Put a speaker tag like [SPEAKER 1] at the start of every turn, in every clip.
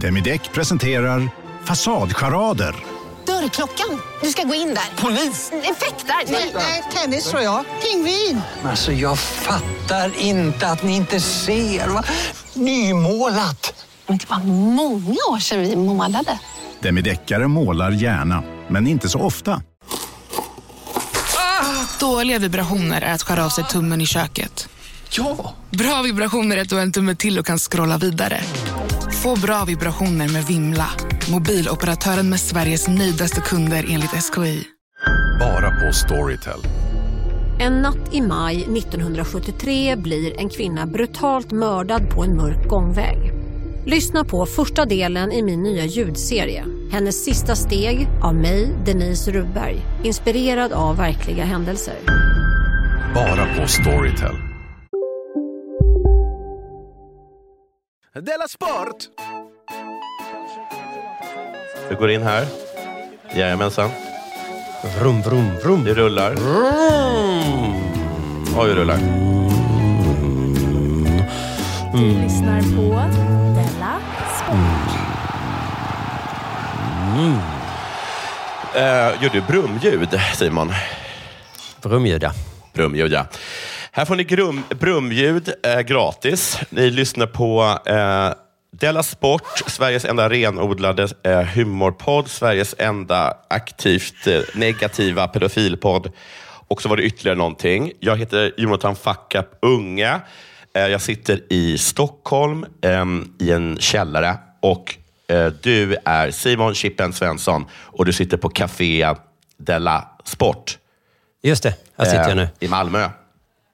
[SPEAKER 1] Demideck presenterar Fasadcharader.
[SPEAKER 2] Dörrklockan. Du ska gå in där. Polis? Effektar? Nej,
[SPEAKER 3] nej, tennis tror jag. Pingvin.
[SPEAKER 4] Alltså jag fattar inte att ni inte ser. Va? Nymålat.
[SPEAKER 2] Men det var många år sedan vi målade.
[SPEAKER 1] Demideckare målar gärna, men inte så ofta.
[SPEAKER 5] Dåliga vibrationer är att skära av sig tummen i köket.
[SPEAKER 4] Ja!
[SPEAKER 5] Bra vibrationer är att du har en tumme till och kan scrolla vidare. Få bra vibrationer med Vimla. Mobiloperatören med Sveriges nöjdaste kunder enligt SKI.
[SPEAKER 6] Bara på Storytel.
[SPEAKER 7] En natt i maj 1973 blir en kvinna brutalt mördad på en mörk gångväg. Lyssna på första delen i min nya ljudserie. Hennes sista steg av mig, Denise Rubberg. Inspirerad av verkliga händelser.
[SPEAKER 6] Bara på Storytel.
[SPEAKER 8] Della Sport!
[SPEAKER 9] Du går in här. Jajamensan.
[SPEAKER 10] Vrum, vrum, vrum.
[SPEAKER 9] Det rullar. Oj, det rullar.
[SPEAKER 11] Du lyssnar på Della Sport.
[SPEAKER 9] Eh, gör du brumljud, Simon?
[SPEAKER 10] Brumljud, ja.
[SPEAKER 9] Brumljud, ja. Här får ni grum, brumljud eh, gratis. Ni lyssnar på eh, Della Sport, Sveriges enda renodlade eh, humorpodd, Sveriges enda aktivt eh, negativa pedofilpodd. Och så var det ytterligare någonting. Jag heter Jonathan Fuckup Unge. Eh, jag sitter i Stockholm ehm, i en källare och eh, du är Simon Chippen Svensson och du sitter på Café Della Sport.
[SPEAKER 10] Just det, här sitter jag nu.
[SPEAKER 9] eh, I Malmö.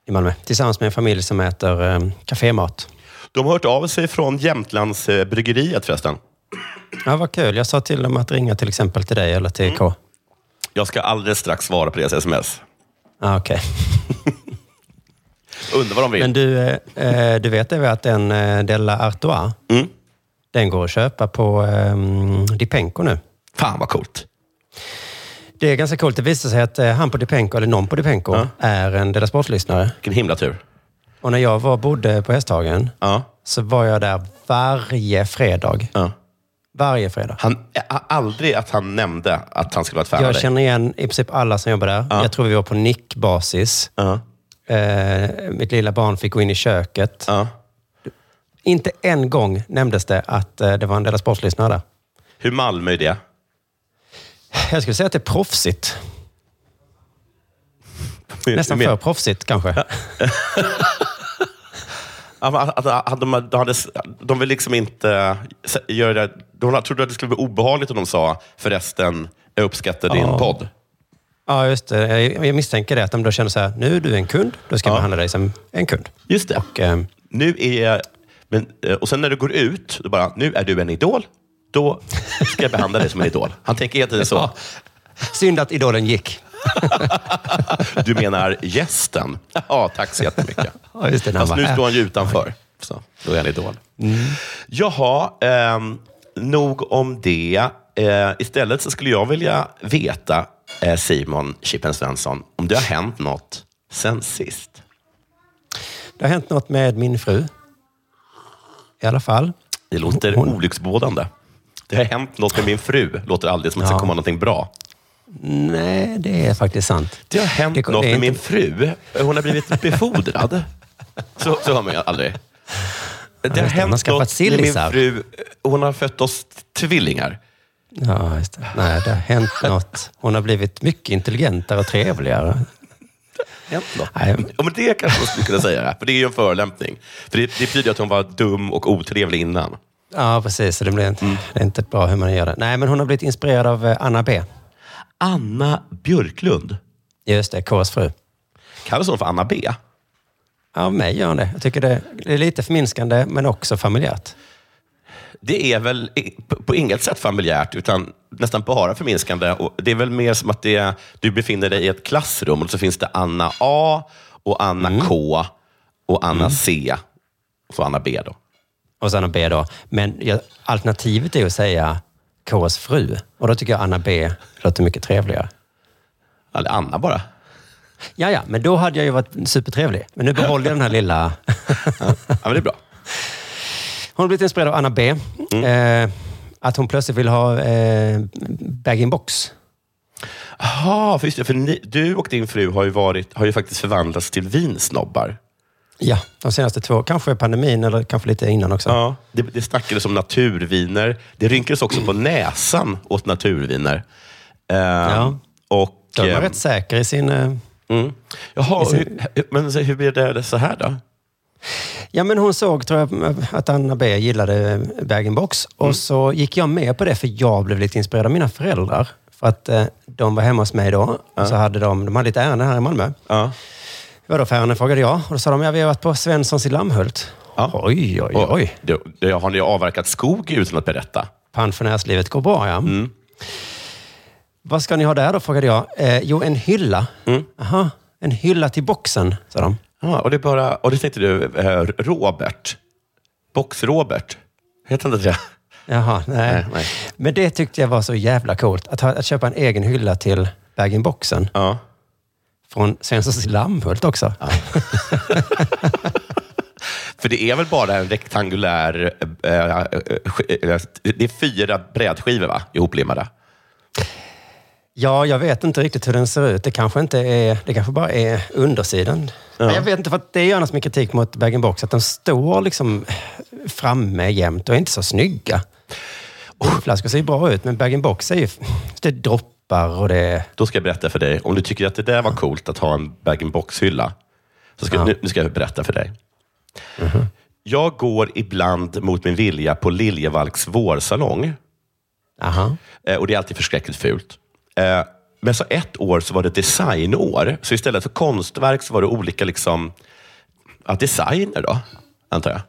[SPEAKER 10] I Malmö. Tillsammans med en familj som äter eh, kafémat.
[SPEAKER 9] De har hört av sig från Jämtlands eh, förresten.
[SPEAKER 10] Ja, vad kul. Jag sa till dem att ringa till exempel till dig eller till K.
[SPEAKER 9] Jag ska alldeles strax svara på deras sms.
[SPEAKER 10] Ah, Okej.
[SPEAKER 9] Undrar vad de vill.
[SPEAKER 10] Men du, eh, eh, du vet det att den eh, Della Artois,
[SPEAKER 9] Mm.
[SPEAKER 10] den går att köpa på eh, Dipenko nu.
[SPEAKER 9] Fan vad coolt.
[SPEAKER 10] Det är ganska coolt. Det visar sig att eh, han på Dipenko, eller någon på Dipenko,
[SPEAKER 9] Ja.
[SPEAKER 10] är en Della Sport-lyssnare.
[SPEAKER 9] Vilken himla tur.
[SPEAKER 10] Och när jag var, bodde på Hästhagen
[SPEAKER 9] Ja.
[SPEAKER 10] så var jag där varje fredag.
[SPEAKER 9] Ja.
[SPEAKER 10] Varje fredag.
[SPEAKER 9] Han, ä- aldrig att han nämnde att han skulle vara ett fan av
[SPEAKER 10] Jag
[SPEAKER 9] dig.
[SPEAKER 10] känner igen i princip alla som jobbar där.
[SPEAKER 9] Ja.
[SPEAKER 10] Jag tror vi var på nickbasis.
[SPEAKER 9] Ja.
[SPEAKER 10] Eh, mitt lilla barn fick gå in i köket.
[SPEAKER 9] Ja.
[SPEAKER 10] Inte en gång nämndes det att eh, det var en Della Sport-lyssnare där.
[SPEAKER 9] Hur Malmö är det?
[SPEAKER 10] Jag skulle säga att det är proffsigt. Nästan för proffsigt kanske.
[SPEAKER 9] Att- att- de, de, hade, de vill liksom inte se- göra det. De trodde att det skulle bli obehagligt om de sa förresten, jag uppskattar din
[SPEAKER 10] Ja.
[SPEAKER 9] podd.
[SPEAKER 10] Ja, just det. Jag misstänker det. Att de då känner så här, nu är du en kund, då ska jag
[SPEAKER 9] Ja.
[SPEAKER 10] behandla dig som en kund.
[SPEAKER 9] Just det.
[SPEAKER 10] Och, eh,
[SPEAKER 9] Nu är, men, eh, och sen när du går ut, då bara, nu är du en idol. Då ska jag behandla dig som en idol. Han tänker hela tiden så.
[SPEAKER 10] Ja. synd att idolen gick.
[SPEAKER 9] Du menar gästen? Ja, tack så jättemycket.
[SPEAKER 10] Ja, just det,
[SPEAKER 9] Fast nu står han ju utanför. Så, då är han idol. Jaha, ehm, nog om det. Eh, istället så skulle jag vilja veta, eh, Simon Chippen Svensson, om det har hänt något sen sist.
[SPEAKER 10] Det har hänt något med min fru. I alla fall.
[SPEAKER 9] Det låter
[SPEAKER 10] Hon-
[SPEAKER 9] olycksbådande. Det har hänt något med min fru. Låter aldrig som att det ska komma någonting bra.
[SPEAKER 10] Nej, det är faktiskt sant.
[SPEAKER 9] Det har hänt
[SPEAKER 10] Det-
[SPEAKER 9] något
[SPEAKER 10] det
[SPEAKER 9] med min fru. Hon har blivit befordrad. Så, så hör man ju aldrig. Det har
[SPEAKER 10] det. Har
[SPEAKER 9] hänt
[SPEAKER 10] skaffat
[SPEAKER 9] något med min fru. Hon har fött oss tvillingar.
[SPEAKER 10] Ja, just det. Nej, det har hänt något. Hon har blivit mycket intelligentare och trevligare.
[SPEAKER 9] Hänt.
[SPEAKER 10] Nej.
[SPEAKER 9] Ja, men det kanske man skulle kunna säga. För det är ju en förolämpning. För det, det betyder att hon var dum och otrevlig innan.
[SPEAKER 10] Ja, precis. Så det, blir inte,
[SPEAKER 9] Mm.
[SPEAKER 10] det är inte bra hur man gör det. Nej, men hon har blivit inspirerad av eh, Anna B.
[SPEAKER 9] Anna Björklund.
[SPEAKER 10] Just det, Ks fru.
[SPEAKER 9] Kallas hon för Anna B?
[SPEAKER 10] Av mig gör hon det. Jag tycker det, det är lite förminskande, men också familjärt.
[SPEAKER 9] Det är väl på, inget sätt familjärt, utan nästan bara förminskande. Och det är väl mer som att det, du befinner dig i ett klassrum och så finns det Anna A, och Anna K och Anna C. Och så Anna B. Då.
[SPEAKER 10] Och så Anna B då. Men jag, alternativet är att säga Ks fru. Och då tycker jag Anna B låter mycket trevligare.
[SPEAKER 9] Eller Anna bara.
[SPEAKER 10] Ja, ja, men då hade jag ju varit supertrevlig. Men nu behåller jag den här lilla...
[SPEAKER 9] Ja, men det är bra.
[SPEAKER 10] Hon har blivit inspirerad av Anna B.
[SPEAKER 9] Mm.
[SPEAKER 10] Eh, att hon plötsligt vill ha eh, bag-in-box.
[SPEAKER 9] Jaha, för just det, för ni, du och din fru har ju, varit, har ju faktiskt förvandlats till vinsnobbar.
[SPEAKER 10] Ja, de senaste två. Kanske pandemin eller kanske lite innan också.
[SPEAKER 9] Ja, det, det snackades om naturviner. Det rynkades också på näsan åt naturviner. Ehm,
[SPEAKER 10] Ja.
[SPEAKER 9] Och,
[SPEAKER 10] De var
[SPEAKER 9] ehm,
[SPEAKER 10] rätt säker i sin... eh,
[SPEAKER 9] mm. Jaha,
[SPEAKER 10] i sin-
[SPEAKER 9] hur, men hur blir det så här då?
[SPEAKER 10] Ja, men hon såg tror jag, att Anna B gillade bag-in-box. Och
[SPEAKER 9] Mm.
[SPEAKER 10] så gick jag med på det för jag blev lite inspirerad av mina föräldrar. För att eh, de var hemma hos mig då. Och så hade de, de hade lite ärenden här i Malmö.
[SPEAKER 9] Ja.
[SPEAKER 10] Vadå för ärenden frågade jag. Och då sa de, ja vi har varit på Svenssons i Lammhult.
[SPEAKER 9] Ja.
[SPEAKER 10] Oj, oj,
[SPEAKER 9] Och,
[SPEAKER 10] oj.
[SPEAKER 9] då, då har ni avverkat skog utan att berätta?
[SPEAKER 10] Pensionärslivet går bra, ja.
[SPEAKER 9] Mm.
[SPEAKER 10] Vad ska ni ha där då, frågade jag. Eh, jo, en hylla.
[SPEAKER 9] Mm.
[SPEAKER 10] Aha, en hylla till boxen, sa de.
[SPEAKER 9] Ja, och det är bara, och det tänkte du, eh, Robert. Box-Robert. Heter inte det?
[SPEAKER 10] Jaha, nej.
[SPEAKER 9] Nej, nej.
[SPEAKER 10] Men det tyckte jag var så jävla coolt. Att, ha, att köpa en egen hylla till bag-in-boxen.
[SPEAKER 9] Ja.
[SPEAKER 10] Från Svenssons i Lammhult också.
[SPEAKER 9] För det är väl bara en rektangulär... sk- eh, det är fyra brädskivor va? ihoplimmade?
[SPEAKER 10] Ja, jag vet inte riktigt hur den ser ut. Det kanske inte är, det kanske bara är undersidan. Men Jag vet inte, för att det är ju annars mycket kritik mot bag-in-box. Att de står liksom framme jämt och är inte så snygga. Flaskor ser ju bra ut, men bag-in-box är ju... Det droppar och det...
[SPEAKER 9] Då ska jag berätta för dig. Om du tycker att det där var coolt att ha en bag-in-box-hylla, så ska,
[SPEAKER 10] Ja.
[SPEAKER 9] nu, nu ska jag berätta för dig. Jag går ibland mot min vilja på Liljevalchs vårsalong.
[SPEAKER 10] Aha.
[SPEAKER 9] Eh, Och det är alltid förskräckligt fult. Eh, Men så ett år så var det designår. Så istället för konstverk så var det olika liksom, ja, designer, då, antar jag.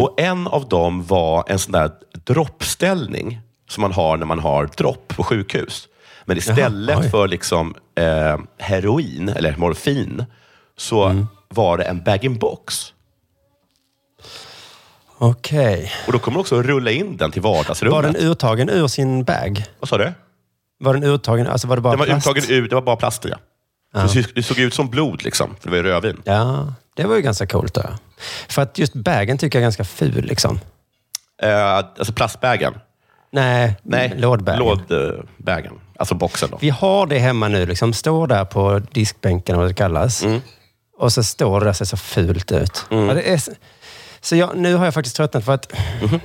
[SPEAKER 9] Och en av dem var en sån där droppställning som man har när man har dropp på sjukhus. Men istället
[SPEAKER 10] Jaha,
[SPEAKER 9] för liksom, eh, heroin, eller morfin, så var det en bag-in-box.
[SPEAKER 10] Okej.
[SPEAKER 9] Och då kommer man också rulla in den till vardagsrummet.
[SPEAKER 10] Var den urtagen ur sin bag?
[SPEAKER 9] Vad sa du?
[SPEAKER 10] Var den urtagen? Alltså var det bara
[SPEAKER 9] Den var
[SPEAKER 10] plast?
[SPEAKER 9] uttagen ur, det var bara plast ja.
[SPEAKER 10] Ja.
[SPEAKER 9] Det såg- Det såg ut som blod, liksom, för det var ju rödvin.
[SPEAKER 10] Ja, det var ju ganska coolt. Då. För att just bagen tycker jag är ganska ful. Liksom.
[SPEAKER 9] Eh, alltså plastbägen.
[SPEAKER 10] Nej,
[SPEAKER 9] Nej,
[SPEAKER 10] lådbagen.
[SPEAKER 9] lådbägen. Alltså boxen. Då.
[SPEAKER 10] Vi har det hemma nu. Liksom, står där på diskbänken, vad det kallas.
[SPEAKER 9] Mm.
[SPEAKER 10] Och så står det där, ser så fult ut. Ja, det är, så- jag, nu har jag faktiskt tröttnat för att
[SPEAKER 9] Mhm.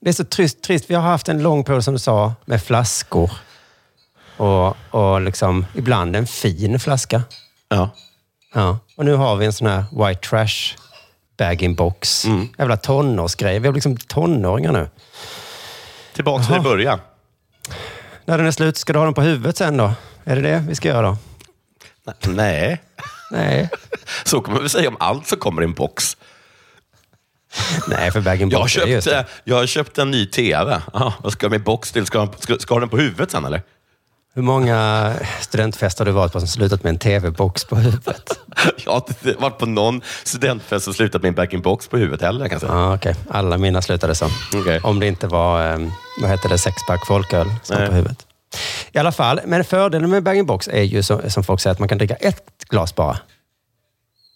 [SPEAKER 10] det är så trist, trist. Vi har haft en lång period, som du sa, med flaskor. Och, och liksom, ibland en fin flaska.
[SPEAKER 9] Ja.
[SPEAKER 10] Ja. Och nu har vi en sån här white trash bag-in-box.
[SPEAKER 9] Mm.
[SPEAKER 10] Jävla tonårsgrej. Vi har liksom tonåringar nu.
[SPEAKER 9] Tillbaka till början.
[SPEAKER 10] När den är slut, ska du ha den på huvudet sen då? Är det det vi ska göra då?
[SPEAKER 9] Nej,
[SPEAKER 10] Nej.
[SPEAKER 9] så kommer man väl säga om allt som kommer i en box.
[SPEAKER 10] Nej, för bag-in-box
[SPEAKER 9] Jag har
[SPEAKER 10] är just
[SPEAKER 9] köpt,
[SPEAKER 10] det.
[SPEAKER 9] eh, jag har köpt en ny TV. Ja, vad ska jag med box till? Ska, ska, ska ha den på huvudet sen eller?
[SPEAKER 10] Hur många studentfester har du varit på som slutat med en tv-box på huvudet?
[SPEAKER 9] Jag har inte varit på någon studentfest som slutat med en back-in-box på huvudet heller. Kan säga.
[SPEAKER 10] Ja, okej. Alla mina slutade så.
[SPEAKER 9] Okej.
[SPEAKER 10] Om det inte var, eh, vad heter det, sexpack folköl som på huvudet. I alla fall, men fördelen med bag-in-box är ju som, som folk säger att man kan dricka ett glas bara.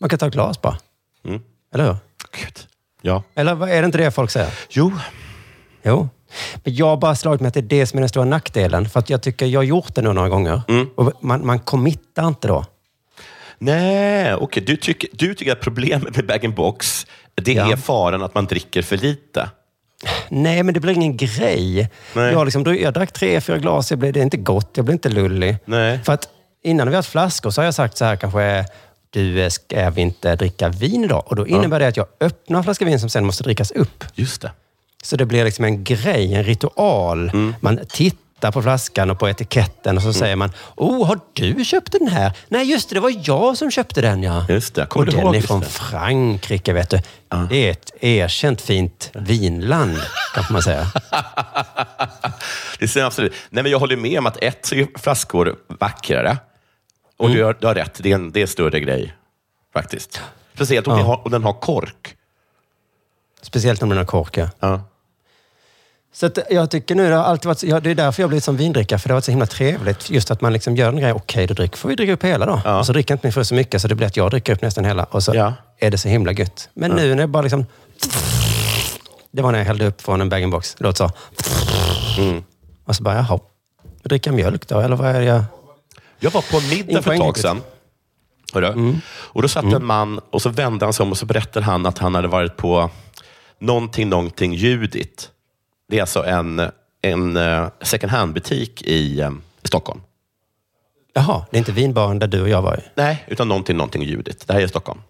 [SPEAKER 10] Man kan ta ett glas bara.
[SPEAKER 9] Mm.
[SPEAKER 10] Eller hur?
[SPEAKER 9] Gud. Ja.
[SPEAKER 10] Eller är det inte det folk säger?
[SPEAKER 9] Jo.
[SPEAKER 10] Jo. Men jag har bara slagit mig att det är det som är den stora nackdelen. För att jag tycker jag har gjort det nu några gånger.
[SPEAKER 9] Mm.
[SPEAKER 10] Och man, man committar inte då.
[SPEAKER 9] Nej, okej. Du, tycker, du tycker att problemet med bag-in-box, det
[SPEAKER 10] Ja.
[SPEAKER 9] är faran att man dricker för lite.
[SPEAKER 10] Nej, men det blir ingen grej.
[SPEAKER 9] Nej.
[SPEAKER 10] Jag, liksom, jag drack tre, fyra glas. Jag blev, det är inte gott. Jag blir inte lullig.
[SPEAKER 9] Nej.
[SPEAKER 10] För att innan vi har haft flaskor så har jag sagt så här kanske, du, eh, ska vi inte dricka vin idag? Och då innebär det att jag öppnar en flaska vin som sen måste drickas upp.
[SPEAKER 9] Just det.
[SPEAKER 10] Så det blir liksom en grej, en ritual.
[SPEAKER 9] Mm.
[SPEAKER 10] Man tittar på flaskan och på etiketten och så säger man, oh, har du köpt den här? Nej, just det, det var jag som köpte den ja.
[SPEAKER 9] Just det.
[SPEAKER 10] Och den
[SPEAKER 9] ihåg?
[SPEAKER 10] är från
[SPEAKER 9] det.
[SPEAKER 10] Frankrike, vet du. Det är ett erkänt fint vinland, kan man säga.
[SPEAKER 9] Det ser absolut. Nej, men jag håller med om att ett så är flaskor vackrare. Och du, har, du har rätt, det är en, det är en större grej faktiskt. Speciellt om,
[SPEAKER 10] Ja.
[SPEAKER 9] den, har, om den har kork.
[SPEAKER 10] Speciellt om den har kork, ja.
[SPEAKER 9] Ja.
[SPEAKER 10] Så att jag tycker nu, det har alltid varit, så- ja, det är därför jag har blivit som vindrickare, för det har varit så himla trevligt. Just att man liksom gör en grej, okej då dricker, får vi dricka upp hela då.
[SPEAKER 9] Ja.
[SPEAKER 10] Och så dricker inte min fru så mycket, så det blir att jag dricker upp nästan hela. Och så
[SPEAKER 9] Ja.
[SPEAKER 10] är det så himla gött. Men nu när jag bara liksom Det var när jag hällde upp från en bag-in-box. Det låter så.
[SPEAKER 9] Mm.
[SPEAKER 10] Och så bara, jaha. Dricka mjölk då, eller vad är det jag...
[SPEAKER 9] Jag var på en middag för ett tag sedan. Hörru? Och då satt en man och så vände han sig om och så berättade han att han hade varit på någonting, någonting Judit. Det är alltså en, en eh, second hand-butik i, eh, i Stockholm.
[SPEAKER 10] Jaha, det är inte vinbaren där du och jag var i?
[SPEAKER 9] Nej, utan någonting, någonting Judit. Det här är i Stockholm.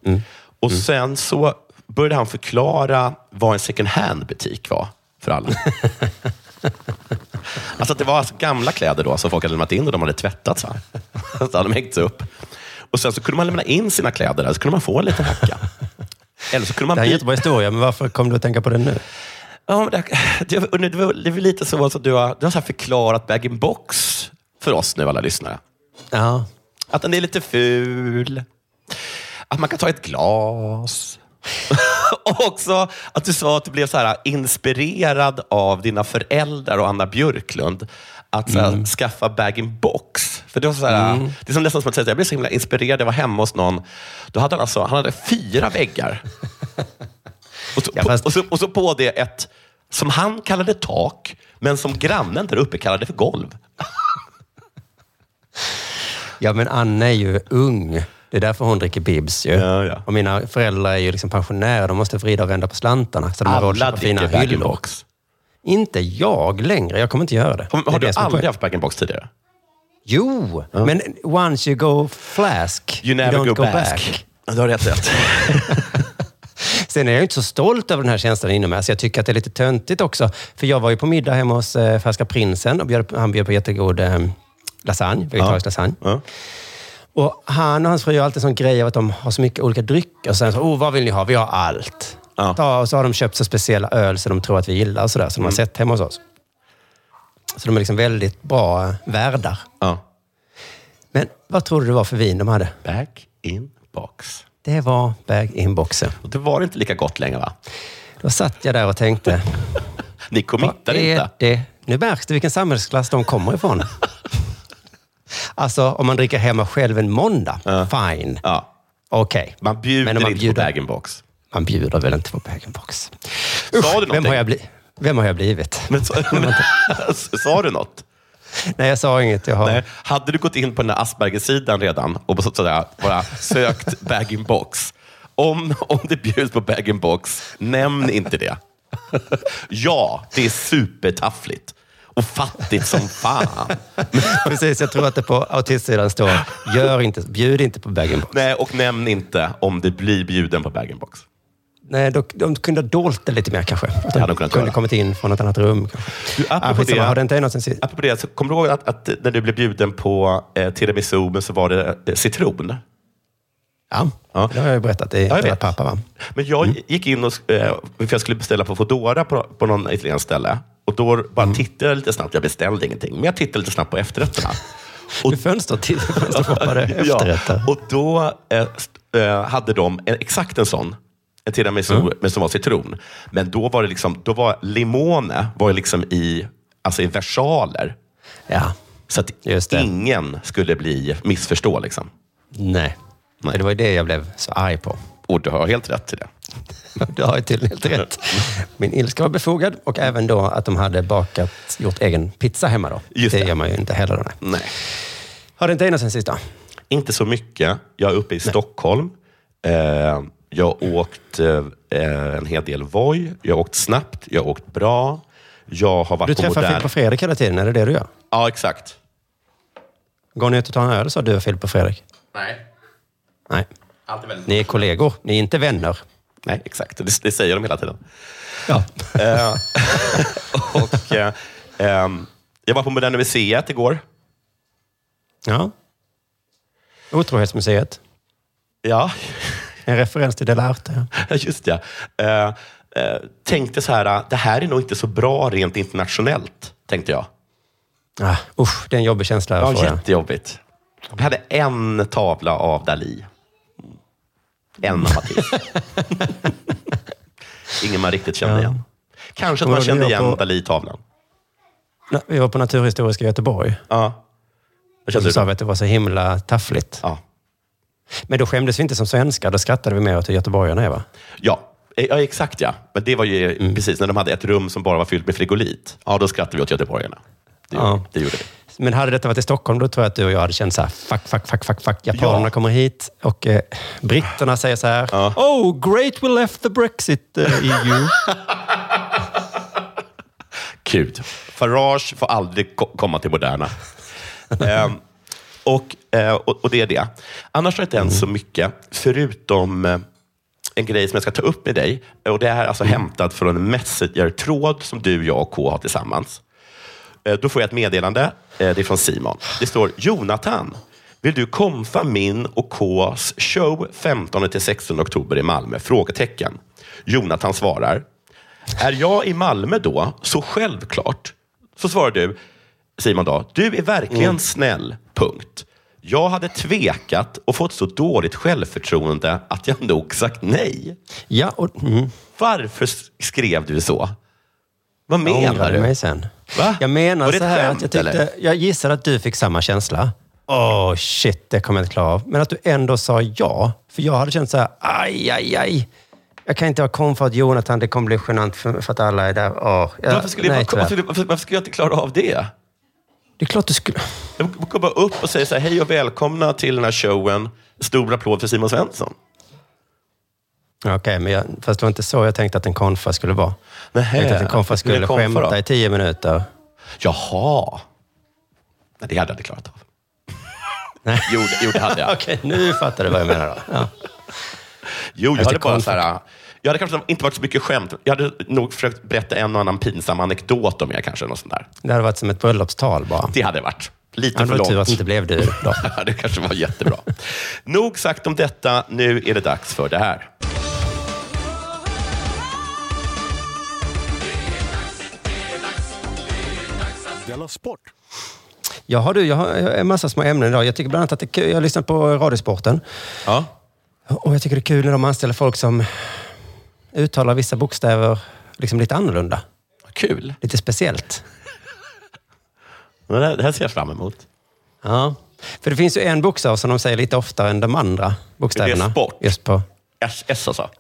[SPEAKER 9] Och sen så började han förklara vad en second hand-butik var för alla. alltså det var alltså gamla kläder då som folk hade lämnat in och de hade tvättat. Så, här. så hade de hängts upp. Och sen så kunde man lämna in sina kläder där, så kunde man få en liten hacka. Eller så kunde man
[SPEAKER 10] Det här är en jättebra historia, men varför kom du att tänka på den nu?
[SPEAKER 9] Ja, men det, det, var- det, var, det var lite så att du har, du har så förklarat bag-in-box för oss nu, alla lyssnare.
[SPEAKER 10] Ja.
[SPEAKER 9] Att den är lite ful. Att man kan ta ett glas. och också att du sa att du blev så här inspirerad av dina föräldrar och Anna Björklund att så här, skaffa bag-in-box. För det, var så här, det är som nästan som att säga att jag blev så himla inspirerad. Jag var hemma hos någon. Då hade han, alltså, han hade fyra väggar. och, så,
[SPEAKER 10] Ja, fast-
[SPEAKER 9] och, så, och så på det ett, som han kallade tak, men som grannen där uppe kallade för golv.
[SPEAKER 10] Ja, men Anna är ju ung. Det är därför hon dricker Bibs. Ju.
[SPEAKER 9] Ja, ja.
[SPEAKER 10] Och mina föräldrar är ju liksom pensionärer. De måste vrida och vända på slantarna. Så de har råd att
[SPEAKER 9] Alla
[SPEAKER 10] fina hyllor. Inte jag längre. Jag kommer inte göra det.
[SPEAKER 9] Har,
[SPEAKER 10] Det
[SPEAKER 9] har du aldrig haft bag-in-box tidigare?
[SPEAKER 10] Jo, men once you go flask,
[SPEAKER 9] You never
[SPEAKER 10] don't
[SPEAKER 9] go, back. Ja, Du har rätt rätt.
[SPEAKER 10] Sen är jag inte så stolt över den här känslan inom mig. Alltså jag tycker att det är lite töntigt också. För jag var ju på middag hemma hos eh, Färska Prinsen och bjöd, han bjöd på jättegod eh, lasagne, vegetarisk lasagne.
[SPEAKER 9] Ja.
[SPEAKER 10] Och han och hans fru har alltid en sån grej av att de har så mycket olika drycker. Och sen så, oh, vad vill ni ha? Vi har allt.
[SPEAKER 9] Ja.
[SPEAKER 10] Ta, och så har de köpt så speciella öl som de tror att vi gillar och sådär, som de har sett hemma hos oss. Så de är liksom väldigt bra värdar.
[SPEAKER 9] Ja.
[SPEAKER 10] Men vad tror du det var för vin de hade?
[SPEAKER 9] Back-in-box.
[SPEAKER 10] Det var bag-in-boxen.
[SPEAKER 9] Det var inte lika gott längre va?
[SPEAKER 10] Då satt jag där och tänkte,
[SPEAKER 9] Ni committar inte.
[SPEAKER 10] det? Nu märks det vilken samhällsklass de kommer ifrån. alltså, om man dricker hemma själv en måndag, fine.
[SPEAKER 9] Ja.
[SPEAKER 10] Okej.
[SPEAKER 9] Man bjuder
[SPEAKER 10] Men om man
[SPEAKER 9] inte
[SPEAKER 10] bjuder-
[SPEAKER 9] på bag-in-box.
[SPEAKER 10] Man bjuder väl inte på bag-in-box?
[SPEAKER 9] Sa du
[SPEAKER 10] Vem har, jag bli- Vem har jag blivit?
[SPEAKER 9] Men, så, men, sa du något?
[SPEAKER 10] Nej, jag sa inget. Jag har...
[SPEAKER 9] Nej. Hade du gått in på den där Asperger-sidan redan och så, sådär, bara sökt bag-in-box. Om, om det bjuds på bag-in-box, nämn inte det. ja, det är supertaffligt. Och fattigt som fan.
[SPEAKER 10] Precis, jag tror att det på autistsidan står, gör inte, bjud inte på bag-in-box.
[SPEAKER 9] Nej, och nämn inte om det blir bjuden på bag-in-box.
[SPEAKER 10] Nej, de, de kunde ha dolt det lite mer kanske. Att de,
[SPEAKER 9] Ja, de kunnat
[SPEAKER 10] kunde
[SPEAKER 9] göra.
[SPEAKER 10] kommit in från ett annat rum. Kanske.
[SPEAKER 9] Du,
[SPEAKER 10] Ja,
[SPEAKER 9] apropå,
[SPEAKER 10] skitsamma, har det
[SPEAKER 9] det,
[SPEAKER 10] inte sist?
[SPEAKER 9] apropå det, så kommer du ihåg att, att när du blev bjuden på eh, tiramisu, så var det eh, citron?
[SPEAKER 10] Ja,
[SPEAKER 9] Ja.
[SPEAKER 10] det har jag ju berättat. Det
[SPEAKER 9] jag
[SPEAKER 10] är
[SPEAKER 9] vet.
[SPEAKER 10] pappa, va?
[SPEAKER 9] Men jag gick in och, eh, jag skulle beställa på Foodora på, på någon italienskt ställe. Och då bara tittade jag lite snabbt. Jag beställde ingenting, men jag tittade lite snabbt på efterrätterna.
[SPEAKER 10] Du fönster till fönsterhoppade efterrätter.
[SPEAKER 9] och då eh, eh, hade de en, exakt en sån. En tiramisu
[SPEAKER 10] Mm.
[SPEAKER 9] men som var citron. Men då var det liksom, då var limone var liksom i, alltså i versaler.
[SPEAKER 10] Ja,
[SPEAKER 9] Så att ingen skulle bli missförstå. Liksom.
[SPEAKER 10] nej.
[SPEAKER 9] Nej.
[SPEAKER 10] Det var ju det jag blev så arg på.
[SPEAKER 9] Och du har helt rätt till det.
[SPEAKER 10] Du har ju tydligen helt rätt. Min ilska var befogad och även då att de hade bakat, gjort egen pizza hemma då.
[SPEAKER 9] Just
[SPEAKER 10] det
[SPEAKER 9] det.
[SPEAKER 10] gör man ju inte heller. då, Nej.
[SPEAKER 9] Nej.
[SPEAKER 10] Har det inte ägnat sen sist då?
[SPEAKER 9] Inte så mycket. Jag är uppe i Stockholm. Eh, jag har åkt eh, en hel del Voi. Jag har åkt snabbt. Jag har åkt bra. Jag har varit
[SPEAKER 10] Du
[SPEAKER 9] på
[SPEAKER 10] träffar
[SPEAKER 9] modern...
[SPEAKER 10] Filip och Fredrik hela tiden, är det det du gör?
[SPEAKER 9] Ja, exakt.
[SPEAKER 10] Går ni ut och tar en öl så du och Filip och Fredrik?
[SPEAKER 9] Nej.
[SPEAKER 10] Nej.
[SPEAKER 9] Allt är väldigt...
[SPEAKER 10] Ni är kollegor, ni är inte vänner.
[SPEAKER 9] Nej, exakt. Det, det säger de hela tiden.
[SPEAKER 10] Ja.
[SPEAKER 9] Eh, och, eh, ehm, jag var på Moderna Museet igår.
[SPEAKER 10] ja. Otrohetsmuseet.
[SPEAKER 9] Ja,
[SPEAKER 10] En referens till Delarte.
[SPEAKER 9] Just ja. Eh, eh, tänkte så här, det här är nog inte så bra rent internationellt, tänkte jag.
[SPEAKER 10] Ah, usch, det är en jobbig känsla.
[SPEAKER 9] Ja,
[SPEAKER 10] jag får,
[SPEAKER 9] jättejobbigt. Vi hade en tavla av Dali. En av Matisse. Ingen man riktigt kände
[SPEAKER 10] Ja.
[SPEAKER 9] igen. Kanske att man kände igen
[SPEAKER 10] på-
[SPEAKER 9] Dali-tavlan.
[SPEAKER 10] Vi var på Naturhistoriska Göteborg.
[SPEAKER 9] Ja.
[SPEAKER 10] Och
[SPEAKER 9] kände
[SPEAKER 10] så
[SPEAKER 9] du
[SPEAKER 10] sa vi att det var så himla taffligt.
[SPEAKER 9] Ja.
[SPEAKER 10] Men då skämdes vi inte som svenskar. Då skrattade vi mer åt hur göteborgarna är, va?
[SPEAKER 9] ja, Eh, Ja, exakt ja. Men det var ju
[SPEAKER 10] Mm.
[SPEAKER 9] precis när de hade ett rum som bara var fyllt med frigolit. Ja, då skrattade vi åt göteborgarna. Det,
[SPEAKER 10] Ja.
[SPEAKER 9] gjorde, det gjorde vi.
[SPEAKER 10] Men hade detta varit i Stockholm, då tror jag att du och jag hade känt så här, fuck, fuck, fuck, fuck, fuck. Japanerna
[SPEAKER 9] Ja.
[SPEAKER 10] kommer hit och eh, britterna säger så här,
[SPEAKER 9] Ja.
[SPEAKER 10] oh, great we left the Brexit eh, EU.
[SPEAKER 9] Gud. Farage får aldrig ko- komma till Moderna. Ehm, och, eh, och, och det är det. Annars har det inte hänt så mycket, förutom eh, en grej som jag ska ta upp med dig. Och Det är alltså hämtat från en Messenger-tråd som du, jag och K har tillsammans. Eh, Då får jag ett meddelande. Det är från Simon. Det står Jonathan, vill du komfa min och Ks show 15-16 oktober i Malmö? Frågetecken. Jonathan svarar, är jag i Malmö då, så självklart. Så svarar du, Simon då, du är verkligen snäll, punkt. Jag hade tvekat och fått så dåligt självförtroende att jag nog sagt nej.
[SPEAKER 10] Ja, och mm,
[SPEAKER 9] Varför skrev du så? Vad
[SPEAKER 10] jag
[SPEAKER 9] menar
[SPEAKER 10] ångrade
[SPEAKER 9] du?
[SPEAKER 10] mig sen.
[SPEAKER 9] Va?
[SPEAKER 10] Jag menar
[SPEAKER 9] Var det
[SPEAKER 10] så här
[SPEAKER 9] skämt,
[SPEAKER 10] att jag tyckte,
[SPEAKER 9] eller?
[SPEAKER 10] jag gissar att du fick samma känsla. Åh, shit, det kommer jag inte klara av. Men att du ändå sa ja. För jag hade känt så här, aj, aj, aj. Jag kan inte vara komfort Jonathan, det kommer bli genant för, för att alla är där. Åh, jag,
[SPEAKER 9] Varför skulle, jag,
[SPEAKER 10] nej, tyvärr.
[SPEAKER 9] varför, varför skulle jag inte klara av det?
[SPEAKER 10] Det är klart du skulle...
[SPEAKER 9] Jag går bara upp och säger så här, hej och välkomna till den här showen. Stor applåd för Simon Svensson.
[SPEAKER 10] Okej, men jag, fast det var inte så jag tänkte att en konfa skulle vara. Jag tänkte att en konfa skulle
[SPEAKER 9] konfa
[SPEAKER 10] skämta
[SPEAKER 9] då?
[SPEAKER 10] i tio minuter.
[SPEAKER 9] Jaha. Nej, det hade jag inte klarat av.
[SPEAKER 10] Nej.
[SPEAKER 9] Jo, det, jo, det hade jag.
[SPEAKER 10] Okej, nu fattar du vad jag menar då. Ja.
[SPEAKER 9] Jo, jag
[SPEAKER 10] Fast
[SPEAKER 9] hade
[SPEAKER 10] det
[SPEAKER 9] bara så här... Jag hade kanske inte varit så mycket skämt. Jag hade nog försökt berätta en och annan pinsam anekdot om er kanske. Något sånt där.
[SPEAKER 10] Det hade varit som ett bröllopstal bara.
[SPEAKER 9] Det hade varit. Lite
[SPEAKER 10] Ja, det
[SPEAKER 9] för
[SPEAKER 10] var tur
[SPEAKER 9] långt.
[SPEAKER 10] att det inte blev du då.
[SPEAKER 9] Ja, det kanske var jättebra. Nog sagt om detta. Nu är det dags för det här.
[SPEAKER 6] Della Sport!
[SPEAKER 10] Jag har, du, jag har jag har en massa små ämnen idag. Jag tycker bland annat att det är kul. Jag har lyssnat på Radiosporten.
[SPEAKER 9] Ja.
[SPEAKER 10] Och jag tycker det är kul när de anställer folk som uttalar vissa bokstäver liksom lite annorlunda.
[SPEAKER 9] Kul.
[SPEAKER 10] Lite speciellt.
[SPEAKER 9] Det här, det här ser jag fram emot.
[SPEAKER 10] Ja. För det finns ju en bokstav som de säger lite oftare än de andra bokstäverna.
[SPEAKER 9] Det är sport.
[SPEAKER 10] Just på,
[SPEAKER 9] S, S alltså.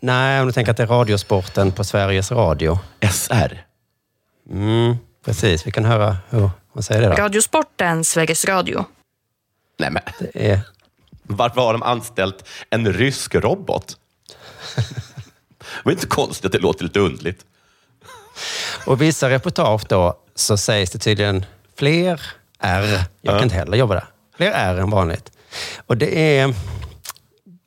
[SPEAKER 10] nej, om du tänker att det är Radiosporten på Sveriges Radio.
[SPEAKER 9] SR.
[SPEAKER 10] Mm, precis, vi kan höra hur man säger det då.
[SPEAKER 8] Radiosporten, Sveriges Radio.
[SPEAKER 9] Nej, men
[SPEAKER 10] Det är,
[SPEAKER 9] varför har de anställt en rysk robot? Det är inte konstigt att det låter lite underligt.
[SPEAKER 10] och vissa reportage då så sägs det tydligen fler R. Jag kan inte heller jobba där. Fler R än vanligt. Och det är,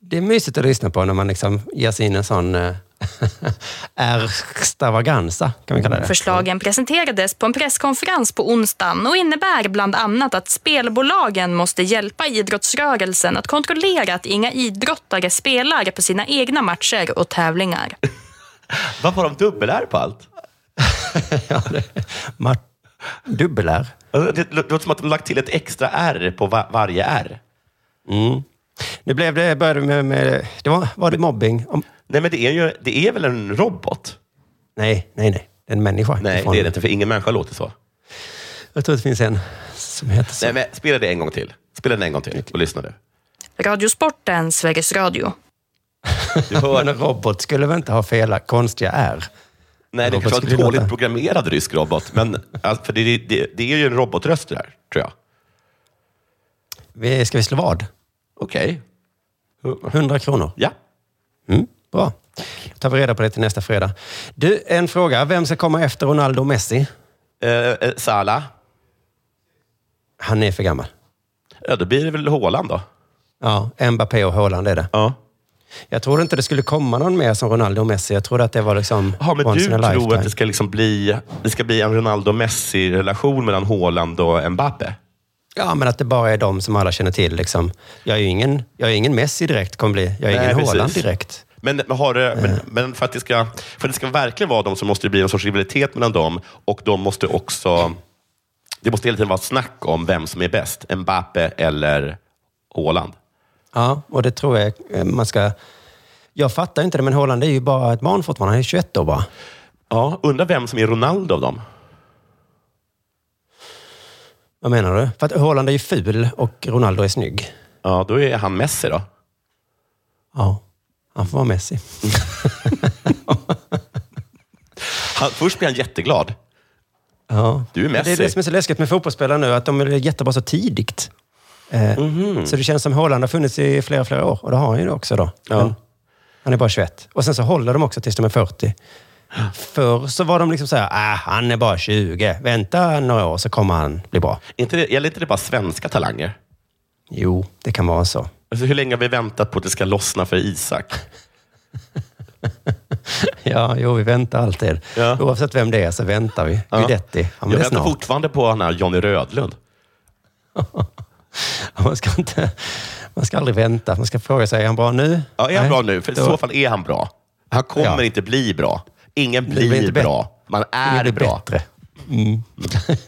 [SPEAKER 10] det är mysigt att lyssna på när man liksom ger sig in i en sån R-stravaganza, kan vi kalla det.
[SPEAKER 8] Förslagen presenterades på en presskonferens på onsdagen och innebär bland annat att spelbolagen måste hjälpa idrottsrörelsen att kontrollera att inga idrottare spelar på sina egna matcher och tävlingar.
[SPEAKER 9] Varför har de dubbel-R på allt?
[SPEAKER 10] ja, det, dubbel-R.
[SPEAKER 9] Det låter som att de lagt till ett extra R på va- varje R.
[SPEAKER 10] Mm. Nu blev det, började med, med det var, var det mobbing? Om,
[SPEAKER 9] Nej, men det är, ju, det är väl en robot?
[SPEAKER 10] nej, nej, nej. Det är en människa.
[SPEAKER 9] Nej,
[SPEAKER 10] ifrån-
[SPEAKER 9] det är det inte, för ingen människa låter så.
[SPEAKER 10] Jag tror att det finns en som heter så.
[SPEAKER 9] Nej, men spela det en gång till. Spela den en gång till och lyssna nu.
[SPEAKER 8] Radiosporten, Sveriges Radio.
[SPEAKER 9] Du hör,
[SPEAKER 10] en robot skulle väl inte ha fel, konstiga R?
[SPEAKER 9] nej, det kanske var en dåligt programmerad rysk robot, men för det, det, det är ju en robotröst det där, tror jag.
[SPEAKER 10] Vi, ska vi slå vad?
[SPEAKER 9] Okej.
[SPEAKER 10] 100 kronor.
[SPEAKER 9] Ja.
[SPEAKER 10] Mm, bra. Då tar vi reda på det till nästa fredag. Du, en fråga. Vem ska komma efter Ronaldo och Messi?
[SPEAKER 9] Eh, eh, Salah.
[SPEAKER 10] Han är för gammal.
[SPEAKER 9] Ja, då blir det väl Haaland då.
[SPEAKER 10] Ja, Mbappé och Haaland är det.
[SPEAKER 9] Ja.
[SPEAKER 10] Jag trodde inte det skulle komma någon mer som Ronaldo och Messi. Jag trodde att det var liksom
[SPEAKER 9] Ja, men du tror att det ska, liksom bli, det ska bli en Ronaldo-Messi-relation mellan Haaland och Mbappe?
[SPEAKER 10] Ja, men att det bara är de som alla känner till. Liksom. Jag är ju ingen, jag är ingen Messi direkt, kommer bli. Jag är
[SPEAKER 9] Nej,
[SPEAKER 10] ingen
[SPEAKER 9] precis.
[SPEAKER 10] Haaland direkt.
[SPEAKER 9] Men, har men, men för, att det ska, för att det ska verkligen vara dem så måste det bli en sorts rivalitet mellan dem och de måste också... Det måste hela tiden vara snack om vem som är bäst. Mbappe eller Haaland.
[SPEAKER 10] Ja, och det tror jag eh, man ska... Jag fattar inte det, men Haaland är ju bara ett barn fortfarande. Han är 21 år bara.
[SPEAKER 9] Ja, undrar vem som är Ronaldo av dem.
[SPEAKER 10] Vad menar du? För att Haaland är ju ful och Ronaldo är snygg.
[SPEAKER 9] Ja, då är han Messi då.
[SPEAKER 10] Ja. Han får vara Messi.
[SPEAKER 9] Han, först blir han jätteglad.
[SPEAKER 10] Ja.
[SPEAKER 9] Du är
[SPEAKER 10] Men Det är
[SPEAKER 9] Messi.
[SPEAKER 10] det som är så läskigt med fotbollsspelare nu, att de är jättebra så tidigt. Eh,
[SPEAKER 9] Mhm.
[SPEAKER 10] Så det känns som Haaland har funnits i flera, flera år. Och det har han ju också då.
[SPEAKER 9] Ja.
[SPEAKER 10] Han är bara 21. Och sen så håller de också tills de är 40. Förr så var de liksom så här, ah, han är bara 20. Vänta några år så kommer han bli bra.
[SPEAKER 9] Inte det, gäller inte det bara svenska talanger?
[SPEAKER 10] Jo, det kan vara så.
[SPEAKER 9] Alltså, hur länge har vi väntat på att det ska lossna för Isak?
[SPEAKER 10] Ja, jo, vi väntar alltid.
[SPEAKER 9] Ja.
[SPEAKER 10] Oavsett vem det är så väntar vi.
[SPEAKER 9] Ja.
[SPEAKER 10] Guidetti, han
[SPEAKER 9] Jag väntar fortfarande på den här Johnny Rödlund.
[SPEAKER 10] Man ska, inte, man ska aldrig vänta. Man ska fråga sig, är han bra nu?
[SPEAKER 9] Ja, är han
[SPEAKER 10] Nej.
[SPEAKER 9] bra nu? För i
[SPEAKER 10] Då-
[SPEAKER 9] så fall är han bra. Han kommer
[SPEAKER 10] Ja.
[SPEAKER 9] inte bli bra. Ingen
[SPEAKER 10] blir
[SPEAKER 9] blir, bra. Man är
[SPEAKER 10] blir
[SPEAKER 9] bra.
[SPEAKER 10] bättre. Mm.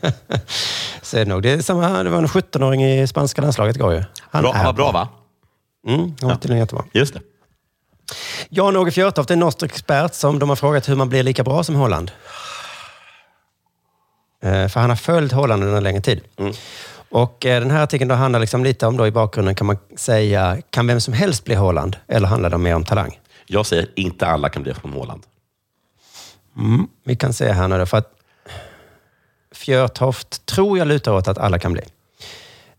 [SPEAKER 10] så är det nog. Det, är samma, det var en 17-åring i spanska landslaget igår ju.
[SPEAKER 9] Han, bra, han var bra, va?
[SPEAKER 10] Mm, han var tydligen jättebra.
[SPEAKER 9] Just det.
[SPEAKER 10] Jan-Åge Fjörtoft är en norsk expert som de har frågat hur man blir lika bra som Holland. Eh, För han har följt Holland under en längre tid.
[SPEAKER 9] Mm.
[SPEAKER 10] Och eh, den här artikeln då handlar liksom lite om, då i bakgrunden kan man säga, kan vem som helst bli Holland? Eller handlar det mer om talang?
[SPEAKER 9] Jag säger inte alla kan bli som Håland.
[SPEAKER 10] Mm. Vi kan se här nu då, för att Fjörtoft tror jag lutar åt att alla kan bli.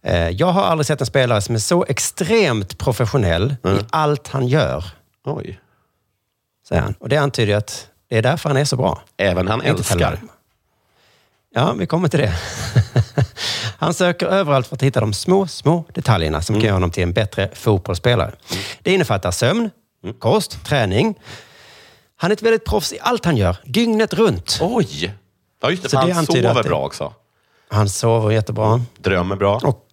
[SPEAKER 10] Eh, Jag har aldrig sett en spelare som är så extremt professionell i allt han gör,
[SPEAKER 9] Oj.
[SPEAKER 10] säger han. Och det antyder att det är därför han är så bra.
[SPEAKER 9] Även han älskar.
[SPEAKER 10] Ja, vi kommer till det. Han söker överallt för att hitta de små, små detaljerna som kan göra honom till en bättre fotbollsspelare. Det innefattar sömn, kost, träning. Han är ett väldigt proffs i allt han gör, dygnet runt.
[SPEAKER 9] Oj! Ja, just det.
[SPEAKER 10] Så
[SPEAKER 9] för
[SPEAKER 10] det
[SPEAKER 9] han
[SPEAKER 10] antyder
[SPEAKER 9] sover
[SPEAKER 10] det-
[SPEAKER 9] bra också.
[SPEAKER 10] Han sover jättebra
[SPEAKER 9] Drömmer bra.
[SPEAKER 10] och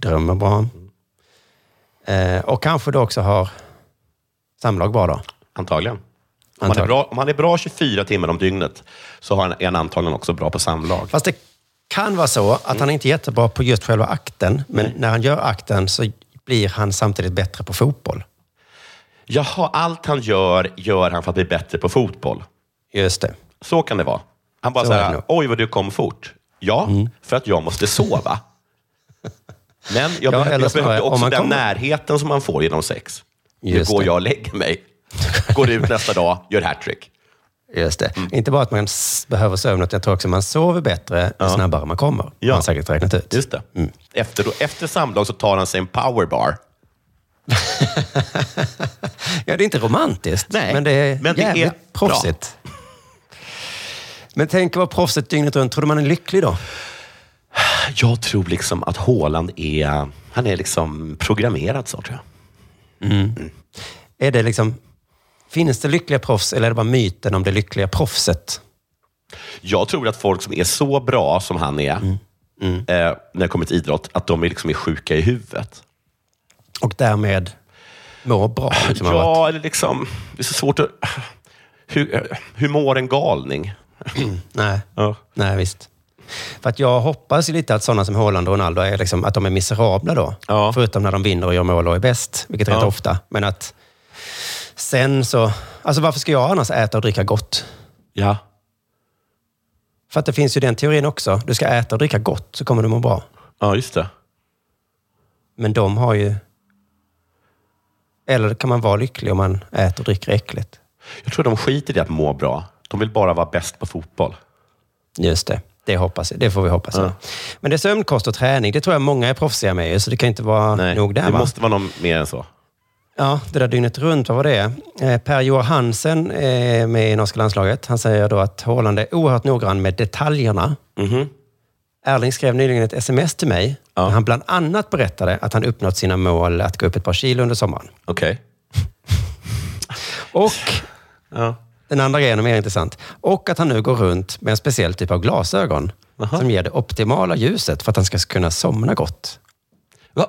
[SPEAKER 10] drömmer bra. Eh, och kanske då också har samlag bra då.
[SPEAKER 9] Antagligen. Om han, är bra, om han är bra 24 timmar om dygnet så har han, är han antagligen också bra på samlag.
[SPEAKER 10] Fast det kan vara så att han inte är jättebra på just själva akten, men när han gör akten så blir han samtidigt bättre på fotboll.
[SPEAKER 9] Jaha, allt han gör, gör han för att bli bättre på fotboll.
[SPEAKER 10] Just det.
[SPEAKER 9] Så kan det vara. Han bara
[SPEAKER 10] Så är. Mm.
[SPEAKER 9] oj vad du kom fort. Ja, för att jag måste sova. Men jag,
[SPEAKER 10] Ja,
[SPEAKER 9] behöver, jag behöver också
[SPEAKER 10] man
[SPEAKER 9] den
[SPEAKER 10] kommer-
[SPEAKER 9] närheten som man får genom sex. Nu
[SPEAKER 10] Just
[SPEAKER 9] går
[SPEAKER 10] det.
[SPEAKER 9] jag och lägger mig. Går ut nästa dag, gör hattrick.
[SPEAKER 10] Just det. Inte bara att man behöver sömn, utan jag tror också att man sover bättre ju snabbare man kommer. Ja.
[SPEAKER 9] Ja.
[SPEAKER 10] har han säkert räknat ut.
[SPEAKER 9] Just det. Efter, då, efter samlag så tar han sig en powerbar.
[SPEAKER 10] Ja, det är inte romantiskt,
[SPEAKER 9] Nej,
[SPEAKER 10] men det är
[SPEAKER 9] men det
[SPEAKER 10] jävligt
[SPEAKER 9] är
[SPEAKER 10] proffsigt. Men tänk att vara proffsigt dygnet runt. Tror du man är lycklig då?
[SPEAKER 9] Jag tror liksom att Haaland är, han är liksom programmerad så tror jag.
[SPEAKER 10] Är det liksom, finns det lyckliga proffs eller är det bara myten om det lyckliga proffset?
[SPEAKER 9] Jag tror att folk som är så bra som han är,
[SPEAKER 10] Mm.
[SPEAKER 9] Eh, när det kommer till idrott, att de är, liksom är sjuka i huvudet.
[SPEAKER 10] Och därmed mår bra? Liksom,
[SPEAKER 9] Ja, eller liksom, det är så svårt att... Hur, hur mår en galning?
[SPEAKER 10] Nej.
[SPEAKER 9] Ja.
[SPEAKER 10] Nej, visst. För att jag hoppas ju lite att sådana som Haaland och Ronaldo är liksom, att de är miserabla då.
[SPEAKER 9] Ja.
[SPEAKER 10] Förutom när de vinner och gör mål och är bäst, vilket är rätt
[SPEAKER 9] Ja.
[SPEAKER 10] ofta. Men att sen så... Alltså varför ska jag annars äta och dricka gott?
[SPEAKER 9] Ja.
[SPEAKER 10] För att det finns ju den teorin också. Du ska äta och dricka gott så kommer du må bra.
[SPEAKER 9] ja, just det.
[SPEAKER 10] Men de har ju... Eller kan man vara lycklig om man äter och dricker äckligt?
[SPEAKER 9] Jag tror de skiter i att må bra. De vill bara vara bäst på fotboll.
[SPEAKER 10] Just det. Det, hoppas, det får vi hoppas.
[SPEAKER 9] Ja.
[SPEAKER 10] Men det är sömnkost och träning. Det tror jag många är proffsiga med. Så det kan inte vara
[SPEAKER 9] Nej,
[SPEAKER 10] nog där.
[SPEAKER 9] det
[SPEAKER 10] va?
[SPEAKER 9] måste vara någon mer än så.
[SPEAKER 10] Ja, det där dygnet runt, vad var det? Eh, per Joar Hansen är med i norska landslaget. Han säger då att Haaland är oerhört noggrann med detaljerna.
[SPEAKER 9] Mhm.
[SPEAKER 10] Erling skrev nyligen ett sms till mig
[SPEAKER 9] Ja.
[SPEAKER 10] där han bland annat berättade att han uppnått sina mål att gå upp ett par kilo under sommaren.
[SPEAKER 9] Okej.
[SPEAKER 10] Och
[SPEAKER 9] Ja.
[SPEAKER 10] Den andra grejen är mer intressant. Och att han nu går runt med en speciell typ av glasögon som ger det optimala ljuset för att han ska kunna somna gott.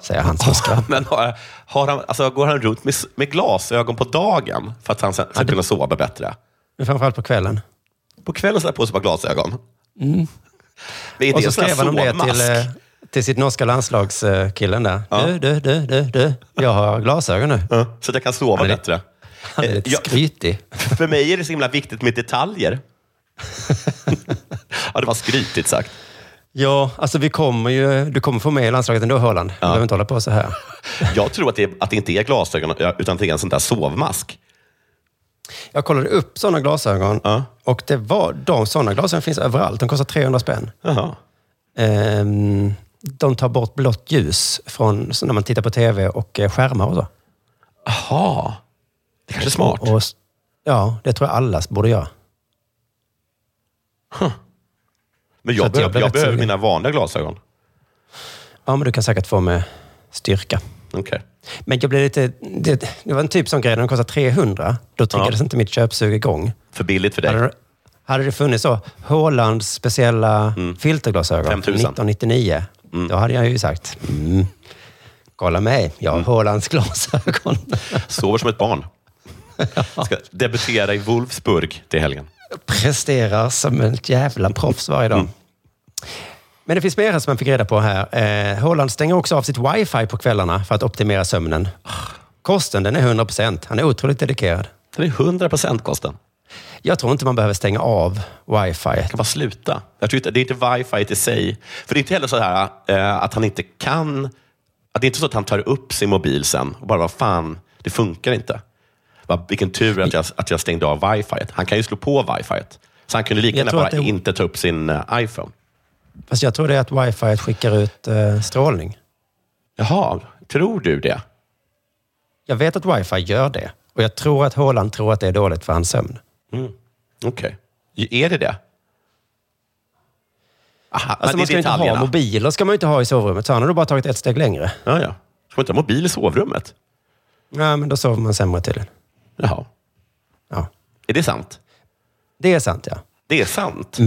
[SPEAKER 10] Säger han som skrattar.
[SPEAKER 9] Men har, har han, alltså, går han runt med, med glasögon på dagen för att han sen ska kunna sova bättre?
[SPEAKER 10] Men framförallt på kvällen.
[SPEAKER 9] På kvällen sätter han på sig par glasögon.
[SPEAKER 10] Mm. Och
[SPEAKER 9] det
[SPEAKER 10] så
[SPEAKER 9] sån här
[SPEAKER 10] skrev han om det till, eh, till sitt norska landslagskillen där. Du, du, du, du, du. Jag har glasögon nu.
[SPEAKER 9] Ja, så att jag kan sova
[SPEAKER 10] är-
[SPEAKER 9] bättre.
[SPEAKER 10] Han är lite
[SPEAKER 9] Ja.
[SPEAKER 10] skrytig.
[SPEAKER 9] För mig är det så himla viktigt med detaljer. ja, det var skrytigt sagt.
[SPEAKER 10] Ja, alltså vi kommer ju, du kommer få med i landslaget ändå, Haaland. Du behöver inte hålla på så här.
[SPEAKER 9] Jag tror att det, att det inte är glasögon, utan det är en sån där sovmask.
[SPEAKER 10] Jag kollade upp sådana glasögon
[SPEAKER 9] Ja.
[SPEAKER 10] och det var, de sådana glasögon finns överallt. De kostar 300 spänn.
[SPEAKER 9] Jaha.
[SPEAKER 10] Ehm, de tar bort blått ljus från när man tittar på tv och eh, skärmar och så.
[SPEAKER 9] Jaha. Det kanske är smart.
[SPEAKER 10] Och, ja, det tror jag alla borde göra.
[SPEAKER 9] Men
[SPEAKER 10] Så
[SPEAKER 9] jag,
[SPEAKER 10] jag
[SPEAKER 9] behöver, jag
[SPEAKER 10] rätt
[SPEAKER 9] behöver mina vanliga glasögon.
[SPEAKER 10] Ja, men du kan säkert få med styrka.
[SPEAKER 9] Okej.
[SPEAKER 10] Men jag blev lite... Det, det var en typ sån grej, när de kostar 300, då triggades
[SPEAKER 9] Ja.
[SPEAKER 10] inte mitt köpsug igång.
[SPEAKER 9] För billigt för dig.
[SPEAKER 10] Hade, hade det funnits så, Hålands speciella filterglasögon,
[SPEAKER 9] 5000.
[SPEAKER 10] 1999, då hade jag ju sagt, mm, kolla mig, jag har Hålands glasögon.
[SPEAKER 9] Sover som ett barn. Ska debutera i Wolfsburg till helgen.
[SPEAKER 10] Presterar som ett jävla proffs varje dag. Men det finns mer som man fick reda på här. Eh, Håland stänger också av sitt wifi på kvällarna för att optimera sömnen. Kosten den är 100 procent. Han är otroligt dedikerad.
[SPEAKER 9] Det är 100 procent kosten.
[SPEAKER 10] Jag tror inte man behöver stänga av wifi.
[SPEAKER 9] kan bara sluta. Jag tror inte, det är inte wifi i sig. För det är inte heller så här eh, att han inte kan... Att det är inte så att han tar upp sin mobil sen och bara, vad fan, det funkar inte. Bara, vilken tur att jag, att jag stängde av wifi. Han kan ju slå på wifi. Så han kunde lika gärna bara
[SPEAKER 10] det-
[SPEAKER 9] inte ta upp sin eh, iPhone.
[SPEAKER 10] Fast jag tror det är att wifi skickar ut eh, strålning.
[SPEAKER 9] Jaha, tror du det?
[SPEAKER 10] Jag vet att wifi gör det. Och jag tror att Håland tror att det är dåligt för hans sömn.
[SPEAKER 9] Mm. Okej. Är det det? Aha,
[SPEAKER 10] Alltså man ska ju inte ha mobiler ska man inte ha i sovrummet. Så han har då bara tagit ett steg längre.
[SPEAKER 9] Ja, ja. Ska man inte ha mobil i sovrummet?
[SPEAKER 10] Ja, men då sover man sämre tydligen.
[SPEAKER 9] Jaha.
[SPEAKER 10] Ja.
[SPEAKER 9] Är det sant?
[SPEAKER 10] Det är sant, ja.
[SPEAKER 9] Det är sant?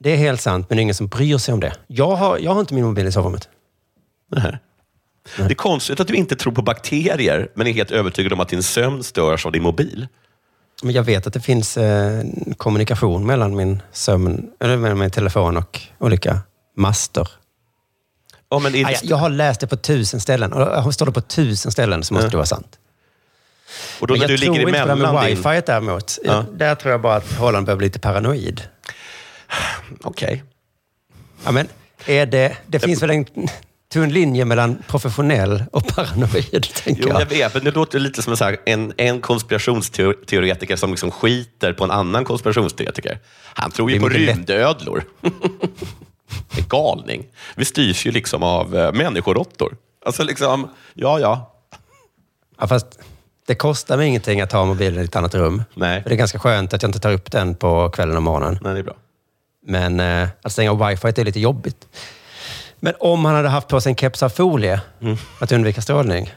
[SPEAKER 10] Det är helt sant, men det är ingen som bryr sig om det. Jag har, jag har inte min mobil i sovrummet.
[SPEAKER 9] Nej. Det är konstigt att du inte tror på bakterier, men är helt övertygad om att din sömn störs av din mobil.
[SPEAKER 10] Men jag vet att det finns eh, kommunikation mellan min sömn, eller mellan min telefon och olika master.
[SPEAKER 9] Ja, men är
[SPEAKER 10] Aj, jag har läst det på tusen ställen. Och står det på tusen ställen så måste
[SPEAKER 9] Ja.
[SPEAKER 10] det vara sant.
[SPEAKER 9] Och då när
[SPEAKER 10] jag
[SPEAKER 9] du
[SPEAKER 10] tror
[SPEAKER 9] ligger
[SPEAKER 10] inte på det
[SPEAKER 9] emellan
[SPEAKER 10] med
[SPEAKER 9] din...
[SPEAKER 10] wifi däremot.
[SPEAKER 9] Ja.
[SPEAKER 10] Där tror jag bara att Holland behöver bli lite paranoid.
[SPEAKER 9] Okej.
[SPEAKER 10] Ja, men är det, det finns väl en tunn linje mellan professionell och paranoid, tänker
[SPEAKER 9] Jo,
[SPEAKER 10] jag.
[SPEAKER 9] jag vet, men det låter lite som en, här, en, en konspirationsteoretiker som liksom skiter på en annan konspirationsteoretiker. Han tror ju
[SPEAKER 10] Det
[SPEAKER 9] på rymdödlor. det är galning. Vi styrs ju liksom av uh, människoråttor. Alltså liksom, ja, ja.
[SPEAKER 10] Ja, fast det kostar mig ingenting att ha mobilen i ett annat rum.
[SPEAKER 9] Nej.
[SPEAKER 10] För det är ganska skönt att jag inte tar upp den på kvällen och morgonen.
[SPEAKER 9] Nej, det är bra.
[SPEAKER 10] Men eh, att stänga av wifi är lite jobbigt. Men om han hade haft på sig en keps av folie
[SPEAKER 9] Mm.
[SPEAKER 10] att undvika strålning.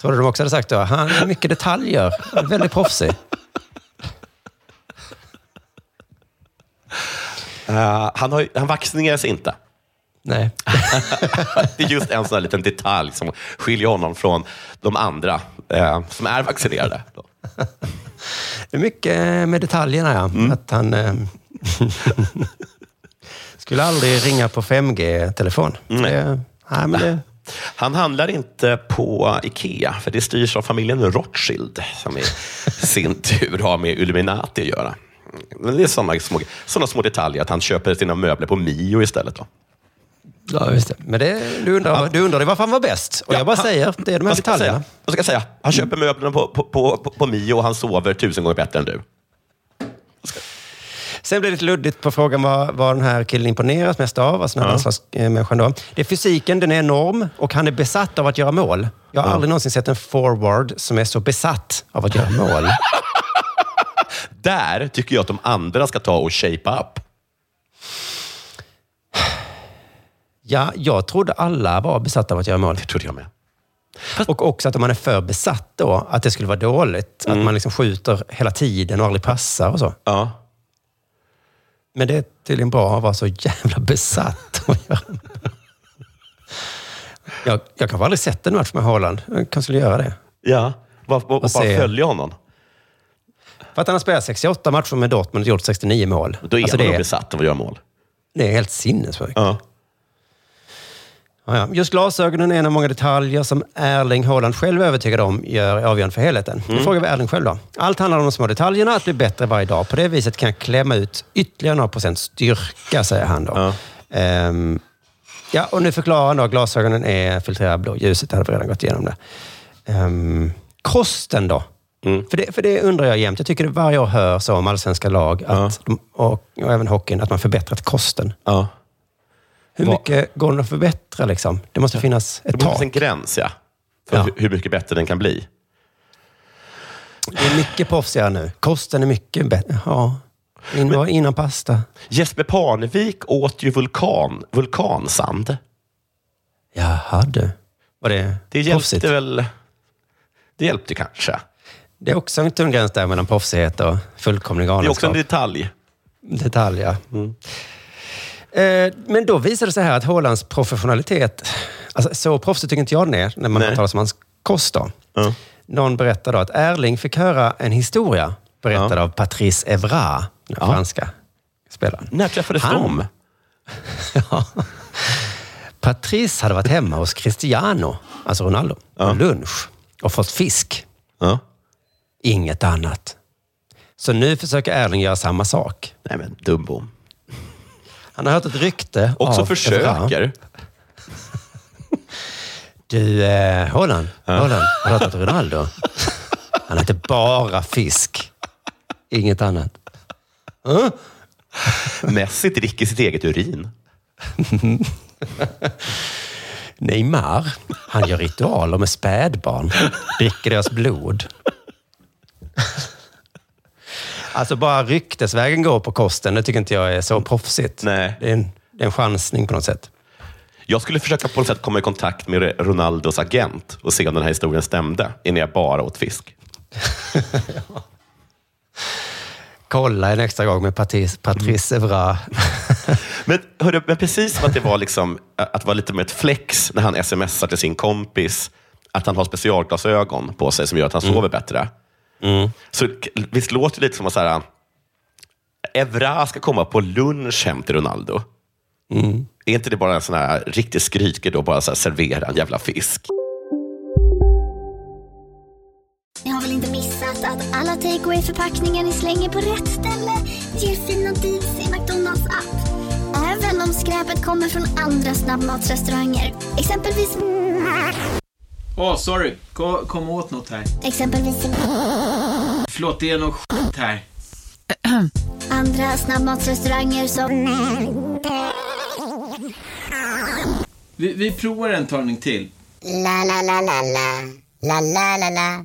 [SPEAKER 10] Tror du de också hade sagt då? Han har mycket detaljer. Han är väldigt proffsig.
[SPEAKER 9] Eh, han, har, han vaccineras inte.
[SPEAKER 10] Nej.
[SPEAKER 9] det är just en sån här liten detalj som skiljer honom från de andra eh, som är vaccinerade.
[SPEAKER 10] Det är mycket med detaljerna, ja.
[SPEAKER 9] Mm.
[SPEAKER 10] Att han eh, skulle aldrig ringa på 5G-telefon.
[SPEAKER 9] Nej.
[SPEAKER 10] Det, nej, men det,
[SPEAKER 9] Han handlar inte på Ikea, för det styrs av familjen Rothschild, som i sin tur har med Illuminati att göra. Men det är sådana små, såna små detaljer, att han köper sina möbler på Mio istället. Då.
[SPEAKER 10] Ja, just det. Men det, du, undrar, du undrade varför han var bäst. Och
[SPEAKER 9] Ja,
[SPEAKER 10] jag bara
[SPEAKER 9] han-
[SPEAKER 10] säger, det är de här detaljerna.
[SPEAKER 9] säga? Vad ska jag säga? Han köper möblerna på, på, på, på, Mio och han sover tusen gånger bättre än du.
[SPEAKER 10] Sen blir det lite luddigt på frågan vad, vad den här killen imponeras mest av, alltså den här
[SPEAKER 9] Ja.
[SPEAKER 10] landslagsmänniskan då. Det är fysiken, den är enorm och han är besatt av att göra mål. Jag har aldrig någonsin sett en forward som är så besatt av att göra mål.
[SPEAKER 9] Där tycker jag att de andra ska ta och shape up.
[SPEAKER 10] Ja, jag trodde alla var besatta av att göra mål.
[SPEAKER 9] Det trodde jag med.
[SPEAKER 10] Och också att om man är för besatt då, att det skulle vara dåligt. Att man liksom skjuter hela tiden och aldrig passar och så.
[SPEAKER 9] Ja.
[SPEAKER 10] Men det är tydligen bra att vara så jävla besatt. Jag, jag kanske aldrig sett en match med Haaland. Jag kanske skulle göra det.
[SPEAKER 9] Ja, bara, bara, bara
[SPEAKER 10] se.
[SPEAKER 9] följa honom.
[SPEAKER 10] För att han har spelat 68 matcher med Dortmund och gjort 69 mål.
[SPEAKER 9] Då är
[SPEAKER 10] Alltså
[SPEAKER 9] man
[SPEAKER 10] det,
[SPEAKER 9] besatt av att göra mål.
[SPEAKER 10] det är helt sinnessjukt.
[SPEAKER 9] Ja.
[SPEAKER 10] Ja, ja. Just glasögonen är en av många detaljer som Erling Haaland själv är övertygad om gör avgörande för helheten. Nu frågar vi Erling själv då. Allt handlar om de små detaljerna, att bli bättre varje dag. På det viset kan jag klämma ut ytterligare några procent styrka, säger han då.
[SPEAKER 9] Ja.
[SPEAKER 10] Ehm, ja, och nu förklarar han då glasögonen är filtrerade blå. Ljuset hade vi redan gått igenom det. Ehm, kosten då? För, det, för det undrar jag jämt. Jag tycker det varje år hör så om allsvenska lag att de, och, och även hockeyn, att man förbättrat kosten.
[SPEAKER 9] Ja.
[SPEAKER 10] Hur
[SPEAKER 9] Vad-
[SPEAKER 10] mycket går den att förbättra? Liksom? Det måste finnas ett
[SPEAKER 9] Det
[SPEAKER 10] tak.
[SPEAKER 9] en gräns, ja. För
[SPEAKER 10] Ja.
[SPEAKER 9] hur- mycket bättre den kan bli.
[SPEAKER 10] Det är mycket proffsigare nu. Kosten är mycket bättre. Ja. In, var innan pasta.
[SPEAKER 9] Jesper Parnevik åt ju vulkan, vulkansand.
[SPEAKER 10] Jaha du. Var det,
[SPEAKER 9] Det
[SPEAKER 10] proffsigt?
[SPEAKER 9] hjälpte väl... Det hjälpte kanske.
[SPEAKER 10] Det är också en tunn gräns där mellan proffsighet och fullkomlig
[SPEAKER 9] Det är också
[SPEAKER 10] galenskap.
[SPEAKER 9] en detalj.
[SPEAKER 10] Detalj, ja. Eh, men då visade det sig här att Haalands professionalitet, alltså så proffsigt tycker inte jag den är när man
[SPEAKER 9] Nej.
[SPEAKER 10] talar om hans kost. Då.
[SPEAKER 9] Ja.
[SPEAKER 10] Någon berättade då att Erling fick höra en historia berättad
[SPEAKER 9] Ja.
[SPEAKER 10] av Patrice Evra, den
[SPEAKER 9] Ja.
[SPEAKER 10] franska spelaren.
[SPEAKER 9] När träffades
[SPEAKER 10] Han-
[SPEAKER 9] de?
[SPEAKER 10] Ja. Patrice hade varit hemma hos Cristiano, alltså Ronaldo, på lunch och fått fisk.
[SPEAKER 9] Ja.
[SPEAKER 10] Inget annat. Så nu försöker Erling göra samma sak.
[SPEAKER 9] Nej men dumbom.
[SPEAKER 10] Han har hört ett rykte
[SPEAKER 9] Också
[SPEAKER 10] av
[SPEAKER 9] försöker.
[SPEAKER 10] Du, eh, Holland, Holland, har du hört att Ronaldo? Han äter bara fisk. Inget annat.
[SPEAKER 9] Messi dricker sitt eget urin.
[SPEAKER 10] Neymar, han gör ritualer med spädbarn. Dricker deras blod. Alltså bara ryktesvägen går på kosten, det tycker inte jag är så proffsigt.
[SPEAKER 9] Nej.
[SPEAKER 10] Det är en, det är en chansning på något sätt.
[SPEAKER 9] Jag skulle försöka på något sätt komma i kontakt med Ronaldos agent och se om den här historien stämde, innan jag bara åt fisk.
[SPEAKER 10] Kolla en extra gång med Patrice, Patrice Evra.
[SPEAKER 9] Men, hörru, men precis som att det var, liksom, att var lite mer ett flex när han smsar till sin kompis att han har specialglasögon på sig som gör att han sover bättre. Så k- visst låter det lite som att så här, Evra ska komma på lunch hem till Ronaldo. Är inte det bara en sån här riktig skrytgrej då, bara så här, servera en jävla fisk?
[SPEAKER 12] Ni har väl inte missat att alla takeaway förpackningar ni slänger på rätt ställe ger fina deals i McDonalds app. Även om skräpet kommer från andra snabbmatsrestauranger. Exempelvis...
[SPEAKER 13] Åh, sorry. Kom, kom åt något här.
[SPEAKER 12] Exempelvis...
[SPEAKER 13] Förlåt, det är något skit här.
[SPEAKER 12] Andra snabbmatsrestauranger som...
[SPEAKER 13] Vi, vi provar en talning till.
[SPEAKER 12] La, la, la, la, la. La, la, la, la.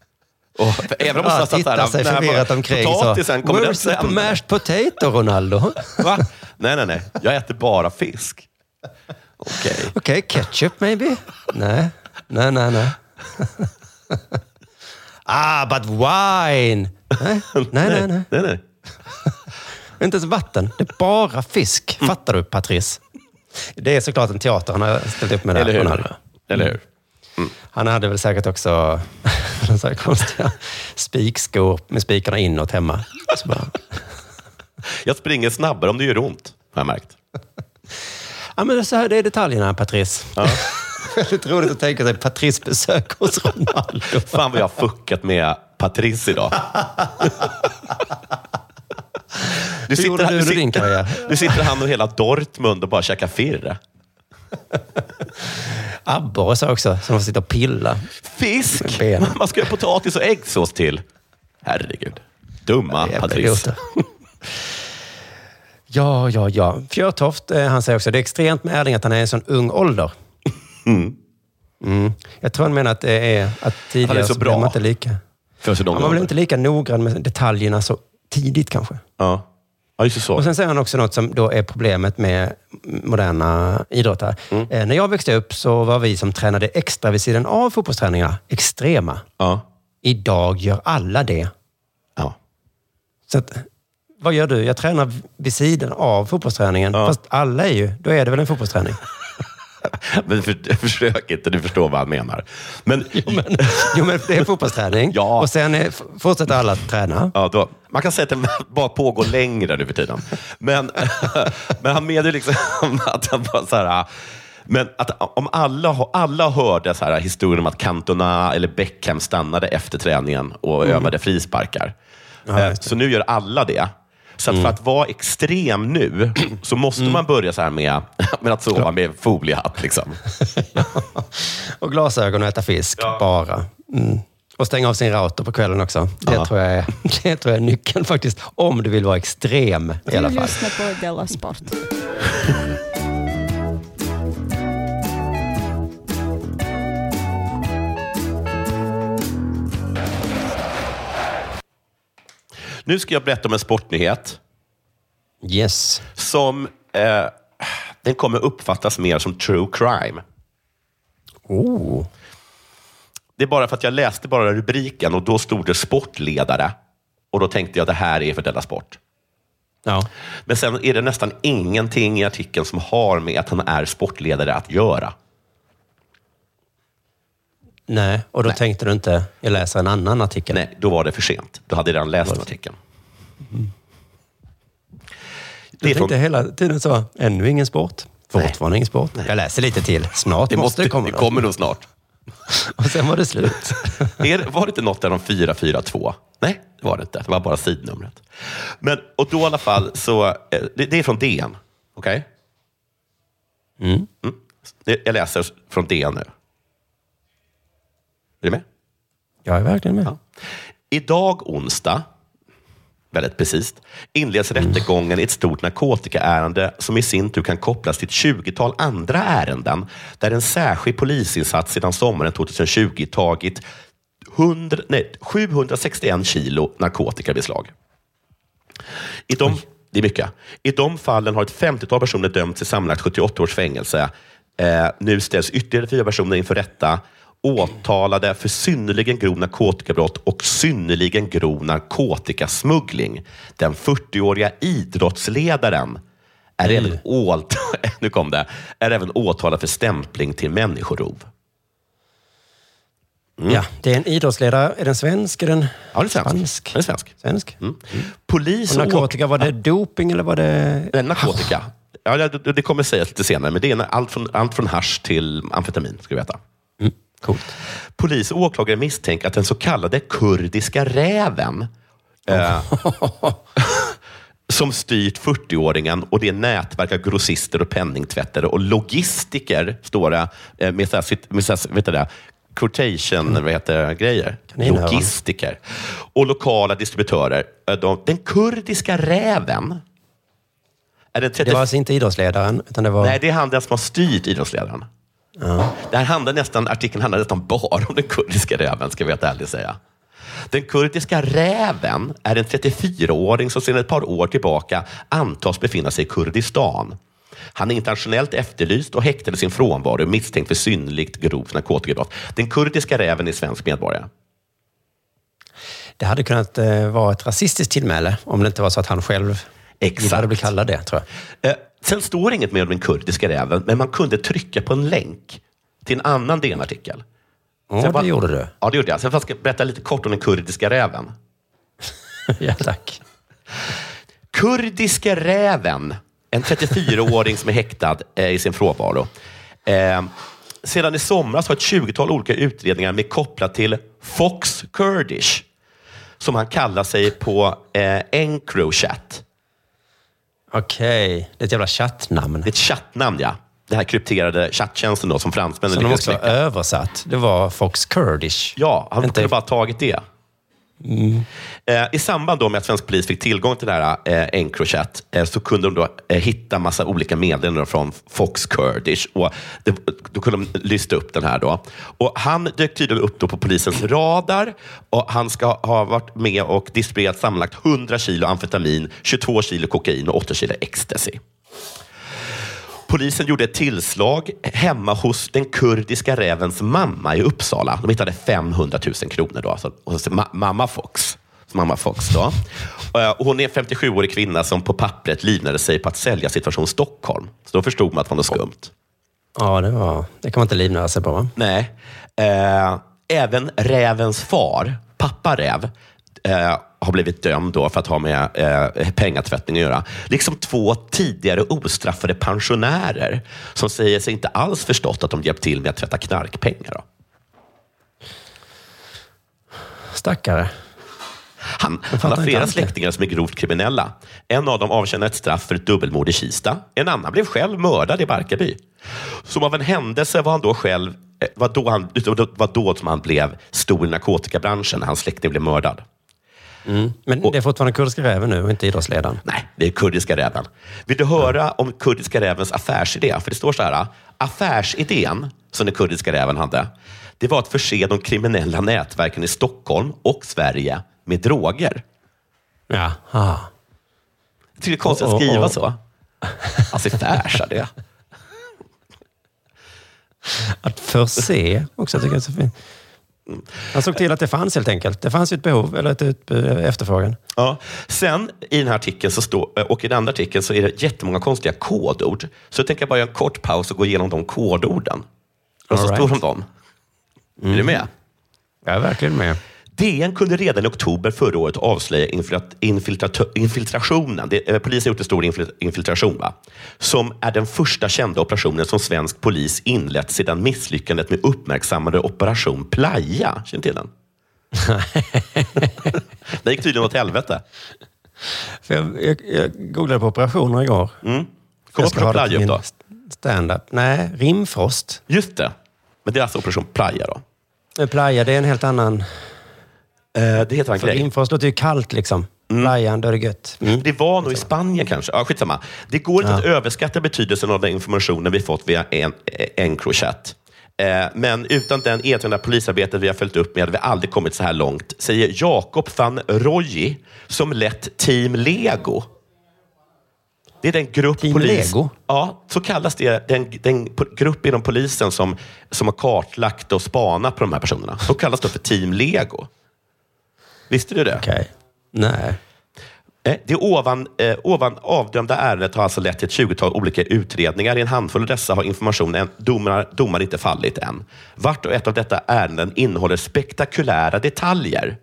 [SPEAKER 9] Och om man
[SPEAKER 10] Ja,
[SPEAKER 9] satt där,
[SPEAKER 10] sig förvirrat omkring. så,
[SPEAKER 9] Potatisen, kommer den sen?
[SPEAKER 10] mashed potato, Ronaldo?
[SPEAKER 9] Va? Nej, nej, nej. Jag äter bara fisk. Okej.
[SPEAKER 10] Okej, ketchup maybe? Nej, nej, nej, nej. ah, but wine! Nej, nej, nej. nej.
[SPEAKER 9] nej, nej.
[SPEAKER 10] Inte ens vatten. Det är bara fisk. Fattar du, Patrice? Det är såklart en teater han har ställt upp med där.
[SPEAKER 9] Eller hur?
[SPEAKER 10] Ronaldo.
[SPEAKER 9] Eller hur?
[SPEAKER 10] Han hade väl säkert också så konstiga spikskor med spikarna inåt hemma. Bara,
[SPEAKER 9] Jag springer snabbare om det gör ont, har jag märkt.
[SPEAKER 10] ja, men så här, det är detaljerna, Patrice.
[SPEAKER 9] Ja.
[SPEAKER 10] Väldigt roligt att tänka sig Patrice besök hos Ronaldo.
[SPEAKER 9] Fan vad jag har fuckat med Patrice idag. Nu
[SPEAKER 10] Hur gjorde
[SPEAKER 9] sitter,
[SPEAKER 10] du
[SPEAKER 9] nu,
[SPEAKER 10] under din karriär?
[SPEAKER 9] nu sitter han och hela Dortmund och bara käkar firre.
[SPEAKER 10] Abborre sa också, som får sitta och pilla.
[SPEAKER 9] Fisk! Man ska göra potatis och äggsås till. Herregud. Dumma
[SPEAKER 10] Jävla
[SPEAKER 9] Patrice.
[SPEAKER 10] Ja, ja, ja. Fjörtoft, eh, han säger också, det är extremt med Erling att han är i en sån ung ålder. Mm. Jag tror han menar att det är att tidigare
[SPEAKER 9] Han är så
[SPEAKER 10] man
[SPEAKER 9] bra.
[SPEAKER 10] inte lika...
[SPEAKER 9] För så
[SPEAKER 10] Ja, man blev inte lika noggrann med detaljerna så tidigt kanske.
[SPEAKER 9] Ja. Ja, just så.
[SPEAKER 10] Och sen säger han också något som då är problemet med moderna idrottare.
[SPEAKER 9] Mm.
[SPEAKER 10] Eh, när jag växte upp så var vi som tränade extra vid sidan av fotbollsträningarna extrema.
[SPEAKER 9] Ja.
[SPEAKER 10] Idag gör alla det.
[SPEAKER 9] Ja.
[SPEAKER 10] Så att, vad gör du? Jag tränar vid sidan av fotbollsträningen. Fast alla är ju, då är det väl en fotbollsträning?
[SPEAKER 9] Men för, försök inte, du förstår vad han menar. Men,
[SPEAKER 10] jo, men, jo, men det är fotbollsträning och sen är, fortsätter alla att träna.
[SPEAKER 9] Ja, då, man kan säga att det bara pågår längre nu för tiden. Men, men han medger liksom att han bara så här, men att om alla, alla hörde så här, historien om att Cantona eller Beckham stannade efter träningen och
[SPEAKER 10] Mm.
[SPEAKER 9] övade frisparkar.
[SPEAKER 10] Ja,
[SPEAKER 9] Eh, så nu gör alla det. Så att för att vara extrem nu så måste man börja så här med, med att sova med foliehatt. Liksom.
[SPEAKER 10] Och glasögon och äta fisk bara. Mm. Och stänga av sin router på kvällen också. Det,
[SPEAKER 9] Ja.
[SPEAKER 10] tror jag är, det tror jag är nyckeln faktiskt. Om du vill vara extrem i alla
[SPEAKER 11] Du
[SPEAKER 10] fall.
[SPEAKER 11] lyssnar på Della Sport.
[SPEAKER 9] Nu ska jag berätta om en sportnyhet.
[SPEAKER 10] Yes.
[SPEAKER 9] Som eh, den kommer uppfattas mer som true crime.
[SPEAKER 10] Oh.
[SPEAKER 9] Det är bara för att jag läste bara rubriken och då stod det sportledare. Och då tänkte jag det här är för Della Sport.
[SPEAKER 10] Ja.
[SPEAKER 9] Men sen är det nästan ingenting i artikeln som har med att han är sportledare att göra.
[SPEAKER 10] Nej, och då tänkte du inte, jag läser en annan artikel.
[SPEAKER 9] Nej, då var det för sent. Då hade jag redan läst artikeln.
[SPEAKER 10] Du
[SPEAKER 9] är från-
[SPEAKER 10] tänkte hela tiden så, ännu ingen sport. Fortfarande ingen sport. Jag läser lite till. Snart
[SPEAKER 9] Det, måste, det
[SPEAKER 10] komma.
[SPEAKER 9] kommer nog snart.
[SPEAKER 10] Och sen var det slut.
[SPEAKER 9] Det- var det inte något där om 442? Nej, det var det inte. Det var bara sidnumret. Men, och då i alla fall, så, eh, det, det är från DN. Okej?
[SPEAKER 10] Mm.
[SPEAKER 9] Det- Jag läser från DN nu. Är du med?
[SPEAKER 10] Jag är verkligen med.
[SPEAKER 9] Idag onsdag, väldigt precis, inleds rättegången i ett stort narkotikaärende som i sin tur kan kopplas till ett 20-tal andra ärenden där en särskild polisinsats sedan sommaren 2020 tagit 100, nej, 761 kilo narkotika beslag. I de, det är mycket. I de fallen har ett 50-tal personer dömts till sammanlagt 78 års fängelse. Eh, nu ställs ytterligare fyra personer inför rätta åtalade för synnerligen grov narkotikabrott och synnerligen grov narkotikasmuggling. Den 40-åriga idrottsledaren är, även åt, nu kom det, är även åtalad för stämpling till människorov. Mm.
[SPEAKER 10] Ja, det är en idrottsledare. Är den svensk? Är den
[SPEAKER 9] Ja, det är svensk.
[SPEAKER 10] spansk?
[SPEAKER 9] Den är svensk.
[SPEAKER 10] Svensk.
[SPEAKER 9] Mm. Polis
[SPEAKER 10] Och narkotika, var det doping eller var det...
[SPEAKER 9] Nej, narkotika. Ja, det, det kommer sägas lite senare, men det är allt från, allt från hasch till amfetamin, ska du veta.
[SPEAKER 10] Coolt.
[SPEAKER 9] Polis och åklagare misstänker att den så kallade kurdiska räven eh, som styrt 40-åringen och det är nätverk av grossister och penningtvättare och logistiker, står det, eh, med, så här, med så här, vet du det, quotation, vad heter det, grejer?
[SPEAKER 10] Kaninöron.
[SPEAKER 9] Logistiker. Och lokala distributörer. Eh, De, den kurdiska räven är den 30...
[SPEAKER 10] Det var alltså inte idrottsledaren, utan det var...
[SPEAKER 9] Nej, det är han den som har styrt idrottsledaren.
[SPEAKER 10] Ja.
[SPEAKER 9] Det här handlar nästan, artikeln handlar nästan bara om den kurdiska räven, ska jag vara ärlig säga. Den kurdiska räven är en 34-åring som sedan ett par år tillbaka antas befinna sig i Kurdistan. Han är internationellt efterlyst och häktade sin frånvaro misstänkt för synnerligt grovt narkotikabrott. Den kurdiska räven är svensk medborgare.
[SPEAKER 10] Det hade kunnat eh, vara ett rasistiskt tillmäle om det inte var så att han själv gillade att bli kallad det, tror jag.
[SPEAKER 9] Sen står inget mer om den kurdiska räven, men man kunde trycka på en länk till en annan DN-artikel.
[SPEAKER 10] Ja, det gjorde du.
[SPEAKER 9] Ja, det gjorde jag. Sen ska jag berätta lite kort om den kurdiska räven.
[SPEAKER 10] ja, tack.
[SPEAKER 9] Kurdiska räven, en 34-åring som är häktad eh, i sin frånvaro. Eh, sedan i somras har ett 20-tal olika utredningar med kopplat till Fox Kurdish, som han kallar sig på eh, Encrochat.
[SPEAKER 10] Okej, det är ett jävla chattnamn.
[SPEAKER 9] Det är ett chattnamn, ja. Den här krypterade chatttjänsten då, som fransmännen
[SPEAKER 10] Som de
[SPEAKER 9] lyckades
[SPEAKER 10] också
[SPEAKER 9] knäcka.
[SPEAKER 10] översatt. Det var Fox Kurdish.
[SPEAKER 9] Ja, han
[SPEAKER 10] Inte-
[SPEAKER 9] kunde bara tagit det. Eh, I samband då med att svensk polis fick tillgång till det här eh, Encrochat eh, så kunde de då eh, hitta massa olika meddelanden från Fox Kurdish. Och det, då kunde de lyfta upp den här. Då. Och han dök tydligen upp då på polisens radar och han ska ha varit med och distribuerat sammanlagt 100 kilo amfetamin, 22 kilo kokain och 8 kilo ecstasy. Polisen gjorde ett tillslag hemma hos den kurdiska rävens mamma i Uppsala. De hittade 500 000 kronor. Då, alltså, hos ma- mamma Fox. mamma Fox. Då. Eh, och hon är en 57-årig kvinna som på pappret livnade sig på att sälja situation Stockholm. Så då förstod man att det var något skumt.
[SPEAKER 10] Ja, det, var, det kan man inte livnära sig på. Va?
[SPEAKER 9] Nej. Eh, även rävens far, pappa räv, eh, har blivit dömd då för att ha med eh, pengatvättning att göra. Liksom två tidigare ostraffade pensionärer som säger sig inte alls förstått att de hjälpt till med att tvätta knarkpengar. Då.
[SPEAKER 10] Stackare.
[SPEAKER 9] Han, han har flera släktingar som är grovt kriminella. En av dem avtjänar ett straff för ett dubbelmord i Kista. En annan blev själv mördad i Barkarby. Som av en händelse var han då själv eh, var då, han, var då som han blev stor i narkotikabranschen när hans släkting blev mördad.
[SPEAKER 10] Men det är fortfarande kurdiska räven nu och inte idrottsledaren.
[SPEAKER 9] Nej, det är kurdiska räven. Vill du höra om kurdiska rävens affärsidé? För det står så här. Affärsidén som den kurdiska räven hade, det var att förse de kriminella nätverken i Stockholm och Sverige med droger.
[SPEAKER 10] Ja. Ah.
[SPEAKER 9] Jag tycker det är konstigt att
[SPEAKER 10] Oh, oh,
[SPEAKER 9] skriva
[SPEAKER 10] oh.
[SPEAKER 9] så. Alltså färsa det.
[SPEAKER 10] Att förse också tycker jag är så fint. Han såg till att det fanns helt enkelt. Det fanns ju ett behov, eller ett utbud, efterfrågan.
[SPEAKER 9] Ja. Sen i den här artikeln så står, och i den andra artikeln så är det jättemånga konstiga kodord. Så jag tänker bara göra en kort paus och gå igenom de kodorden. Och så
[SPEAKER 10] All
[SPEAKER 9] står
[SPEAKER 10] right.
[SPEAKER 9] de dem. Är du med?
[SPEAKER 10] Jag är verkligen med.
[SPEAKER 9] DN kunde redan i oktober förra året avslöja infiltrat, infiltrat, infiltrationen. Det, eh, polisen har gjort en stor infil- infiltration, va? som är den första kända operationen som svensk polis inlett sedan misslyckandet med uppmärksammade Operation Playa. Känner till den? det gick tydligen åt helvete.
[SPEAKER 10] För jag, jag, jag googlade på operationer igår.
[SPEAKER 9] Mm. Kom Operation Playa upp då?
[SPEAKER 10] Stand-up. Nej, rimfrost.
[SPEAKER 9] Just det. Men det är alltså Operation Playa då?
[SPEAKER 10] Men Playa, det är en helt annan...
[SPEAKER 9] Eh, det heter
[SPEAKER 10] För
[SPEAKER 9] grej.
[SPEAKER 10] rimfrost låter ju kallt liksom. Playan, då är det gött. Mm.
[SPEAKER 9] Det var nog i Spanien kanske. Ja, skitsamma. Det går inte att överskatta betydelsen av den informationen vi fått via en, Encrochat. Eh, Men utan den erkända polisarbetet vi har följt upp med hade vi aldrig kommit så här långt, säger Jakob van Royi som lett Team Lego. Det är den grupp
[SPEAKER 10] Team
[SPEAKER 9] polis...
[SPEAKER 10] Lego?
[SPEAKER 9] Ja, så kallas det. Den, den grupp inom polisen som, som har kartlagt och spanat på de här personerna. Så kallas det för Team Lego. Visste du det?
[SPEAKER 10] Okej. Nej.
[SPEAKER 9] Eh, Det ovan, eh, ovan avdömda ärendet har alltså lett till ett 20-tal olika utredningar. I en handfull av dessa har informationen domar, domar inte fallit än. Vart och ett av detta ärenden innehåller spektakulära detaljer.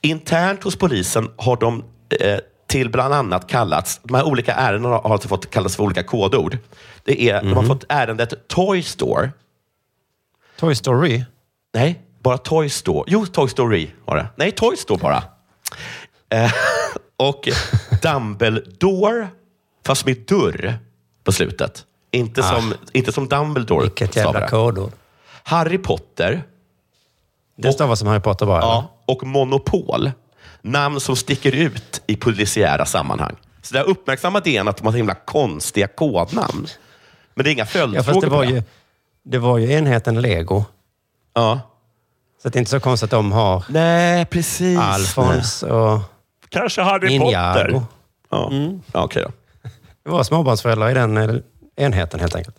[SPEAKER 9] Internt hos polisen har de eh, till bland annat kallats, de här olika ärendena har alltså fått kallas för olika kodord. Det är, De har fått ärendet Toy Store.
[SPEAKER 10] Toy Story?
[SPEAKER 9] Nej, bara Toy Store. Jo, Toy Story var det. Nej, Toy Store bara. Eh, och Dumbledore, fast med dörr på slutet. Inte,
[SPEAKER 10] Ah.
[SPEAKER 9] som, inte som Dumbledore.
[SPEAKER 10] Vilket jävla
[SPEAKER 9] det.
[SPEAKER 10] kodord.
[SPEAKER 9] Harry Potter
[SPEAKER 10] Det stavas som Harry Potter bara? eller?
[SPEAKER 9] ja, och Monopol. Namn som sticker ut i polisiära sammanhang. Så där uppmärksammar DN att de har så himla konstiga kodnamn. Men det är inga
[SPEAKER 10] Ja,
[SPEAKER 9] följdfrågor
[SPEAKER 10] fast det var, ju, det var ju enheten Lego.
[SPEAKER 9] Ja.
[SPEAKER 10] Så det är inte så konstigt att de har
[SPEAKER 9] Nej, precis.
[SPEAKER 10] Alfons och
[SPEAKER 9] Kanske Harry
[SPEAKER 10] Ninjago.
[SPEAKER 9] Potter. Ja, ja okej då.
[SPEAKER 10] Det var småbarnsföräldrar i den eh, enheten helt enkelt.